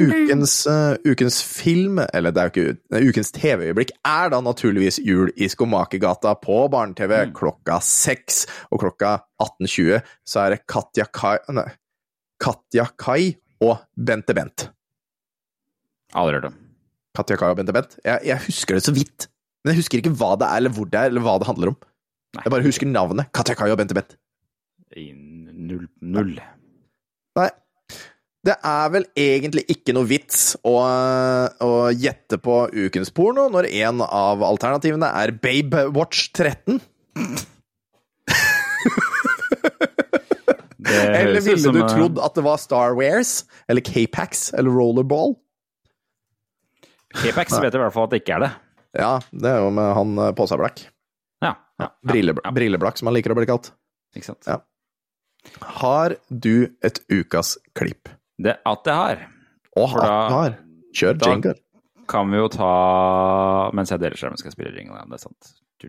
ukens, eh, ukens film, eller det er jo ikke ut- ukens TV-øyeblikk, er da naturligvis Jul i Skomakergata på barne-TV Mm. klokka seks. Og klokka 18.20 så er det Katja Kai, nei, Katja Kai og Bente Bent. Aldri hørt om. Katja Kai og Bente Bent. Jeg, jeg husker det så vidt, men jeg husker ikke hva det er, eller hvor det er, eller hva det handler om. Nei. Jeg bare husker navnet. Katja Kai og Bente Bent. I null. null. Nei. Det er vel egentlig ikke noe vits å, å gjette på ukens porno når en av alternativene er Babe Watch 13. Eller ville du trodd at det var Star Wares? Eller K-Pax? Eller Rollerball? K-Pax vet i hvert fall at det ikke er det. Ja, det er jo med han eh, Påsablakk. Ja. ja, ja, Brilleblakk, som han liker å bli kalt. Ikke sant. Ja. Har du et ukas klipp? Det at jeg har, Åh, For da- har. Kjør da- jingle. kan vi jo ta Mens jeg deler skjermen, skal jeg spille jingle. Det er sant. Du,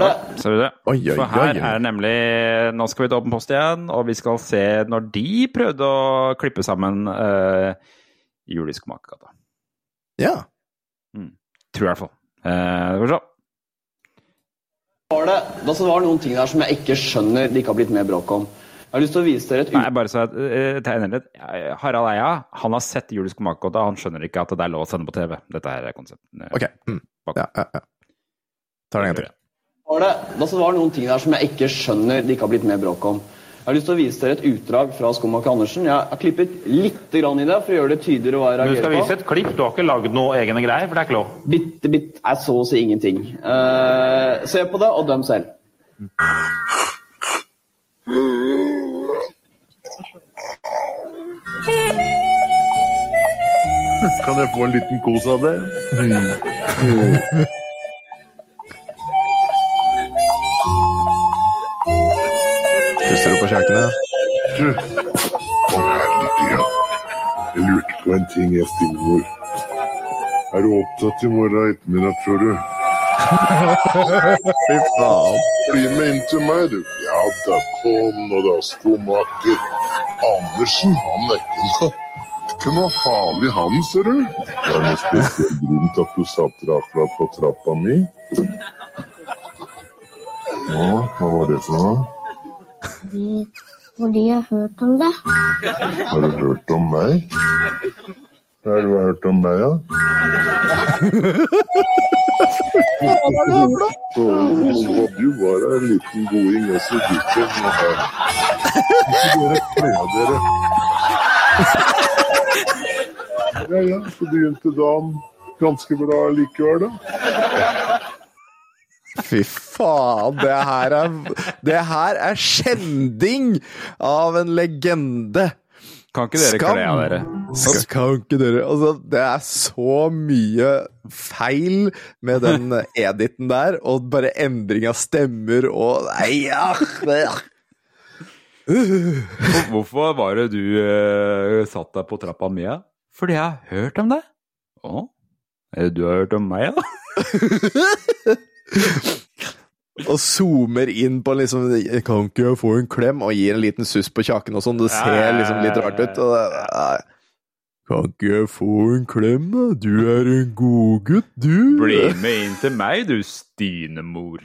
du. Ser du det? Oi, oi, For her oi. er nemlig Nå skal vi til Åpen post igjen, og vi skal se når de prøvde å klippe sammen uh, Jul i Skomakergata. Ja. Tror jeg i hvert fall. Uh, skal vi se. var det, altså det var noen ting der som jeg ikke skjønner det ikke har blitt mer bråk om. Jeg har lyst til å vise dere et Nei, bare så jeg uh, tegner litt. Harald Eia han har sett Jul i han skjønner ikke at det er lov å sende på TV. Dette her er konseptet. Ok. Mm. Ja, ja, ja. Tar det en gang til. Var det, altså det var noen ting der som jeg ikke skjønner det ikke har blitt mer bråk om. Jeg har lyst til å vise dere et utdrag fra Skomaker Andersen. Jeg har klippet litt grann i det for å gjøre det tydeligere hva jeg reagerer på. Du skal vise et klipp. Du har ikke lagd noe egne greier, for det er ikke lov. Bitte bitte er så å si ingenting. Uh, se på det og døm selv. Kan jeg få en liten kos av det? på kjøkkenet? Du. Å, herregud. Jeg lurte på en ting, jeg, Stillemor. Er du opptatt i morgen ettermiddag, tror du? Fy faen. Bli med inn til meg, du. Ja da, kom nå da, skomaker. Andersen, han er ikke noe ikke noe farlig, han, ser du. Det er noe spesielt grunn til at du satt akkurat på trappa mi. Ja, hva var det for noe? Fordi jeg har hørt om det. Har du hørt om meg? Hva har du hørt om meg, da? Så du var en liten goding også, gutten. Ikke dere kle dere. Ja, ja, så begynte dagen ganske bra likevel, da. Fy faen, det her er Det her er skjending av en legende. Kan ikke dere kle av dere? Skam. kan ikke dere Altså, det er så mye feil med den editen der, og bare endring av stemmer og Nei, ja. Hvor- Hvorfor var det du uh, satt deg på trappa mi? Fordi jeg har hørt om deg. Å? Du har hørt om meg, da? og zoomer inn på liksom Kan ikke jeg få en klem? Og gir en liten suss på kjaken og sånn. Det ser liksom litt rart ut. Og det, kan ikke jeg få en klem, da? Du er en godgutt, du. Bli med inn til meg, du stynemor.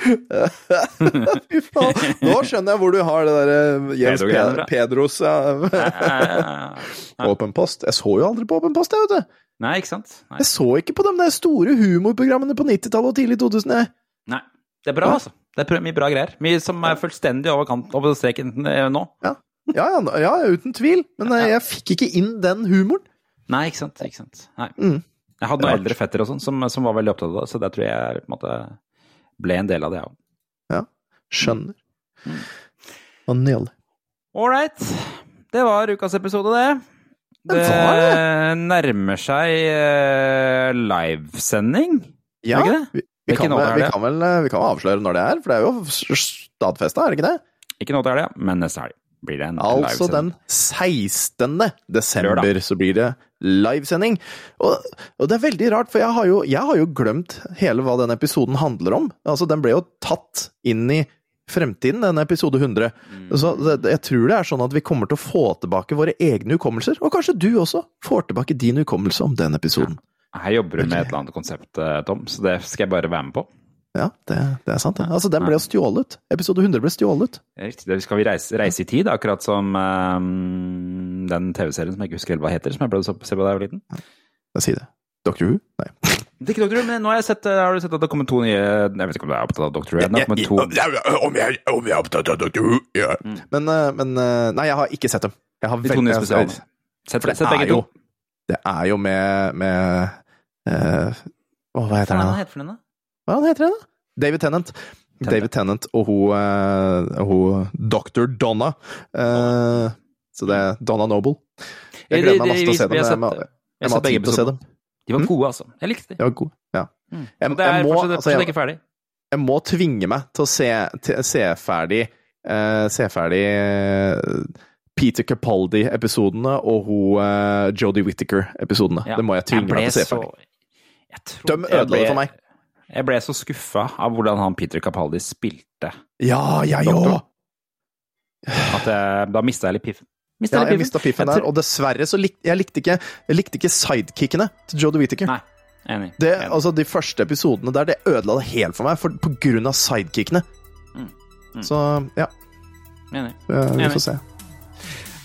Fy faen. Nå skjønner jeg hvor du har det derre Jens Pedro-greiene fra. Pedros ja. Åpen post. Jeg så jo aldri på Åpen post, jeg, vet du. Ikke sant? Nei. Jeg så ikke på de der store humorprogrammene på 90-tallet og tidlig 2000. Jeg. Nei. Det er bra, altså. Det er mye bra greier. Mye som er fullstendig over kant over streken eh, nå. Ja. Ja, ja, ja, uten tvil. Men eh, jeg fikk ikke inn den humoren. Nei, ikke sant. Ikke sant. Nei. Mm. Jeg hadde noen eldre fetter og sånn som, som var veldig opptatt av det, så det tror jeg en måte ble en del av det, jeg òg. Skjønner. Mm. Nydelig. Ålreit. Det var ukas episode, det. Det det. nærmer seg uh, livesending. Ja, det ikke det? vi, kan vel, er vi kan vel eh, vi kan avsløre når det er, for det er jo stadfesta, er det ikke det? Ikke nå til helga, men neste helg blir det en Altså livesending. den 16. desember Lørdag. så blir det livesending. Og, og det er veldig rart, for jeg har, jo, jeg har jo glemt hele hva den episoden handler om. Altså, den ble jo tatt inn i fremtiden, den episode 100. Mm. Så jeg tror det er sånn at vi kommer til å få tilbake våre egne hukommelser. Og kanskje du også får tilbake din hukommelse om den episoden. Her jobber du med et eller annet konsept, eh, Tom, så det skal jeg bare være med på. Ja, det, det er sant, Ja. Altså, den ble stjålet. Episode 100 ble stjålet. Riktig. Det skal vi reise, reise i tid, akkurat som um, den TV-serien som jeg ikke husker hva heter, som jeg ble å se på da jeg var liten. Jeg sier det. Doctor Who? Nei. Det er ikke Dr. Who, men nå har jeg sett, har du sett at det kommer to nye Jeg vet ikke om du er opptatt av Dr. Who to Om jeg, om jeg er opptatt av Doctor Who, ja. Men, eh, men eh, Nei, jeg har ikke sett dem. Jeg har De to nye spesialene. Sett, sett begge to. Det er jo med, med uh, Å, hva heter den, da? Hva heter den, da? David Tennant. David Tennant og hun, uh, hun Dr. Donna. Uh, så det er Donna Noble. Jeg gleder meg masse til å se dem. Jeg jeg ha begge tid til å se jeg, dem. De var Mm. gode, altså. Jeg likte de. De var gode. Ja. Mm. Jeg, det er jeg, må, fortsatt, altså, jeg, ikke ferdig. jeg må tvinge meg til å se, til, se ferdig uh, Se ferdig uh, Peter Capaldi-episodene og hun uh, Jodie Whittaker-episodene. Ja. Det må jeg tvinge meg til å se ferdig. Tror- De ødela det for meg. Jeg ble så skuffa av hvordan han Peter Capaldi spilte. Ja, jeg Doktor. òg! Da mista jeg litt piffen. Mistet Ja, jeg mista piffen der, og dessverre så lik, jeg likte ikke, jeg likte ikke sidekickene til Joe Whittaker. Nei, enig. Det, enig. altså, de første episodene der, det ødela det helt for meg, for, på grunn av sidekickene. Mm, mm. Så ja, enig. vi Enig. får se.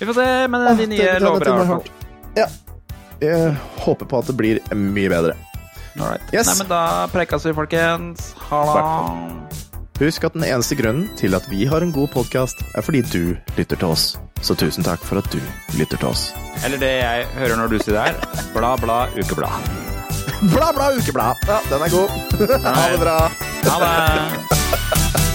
Vi får se, men Ah, de nye det- lover er Ja. Jeg håper på at det blir mye bedre. All right. Yes. Nei, men da prekes vi, folkens. Ha det. Husk at den eneste grunnen til at vi har en god podkast, er fordi du lytter til oss. Så tusen takk for at du lytter til oss. Eller det jeg hører når du sier det her. Bla, bla, ukeblad. Bla, bla, ukeblad! Ja, den er god. ha det bra. Ha det.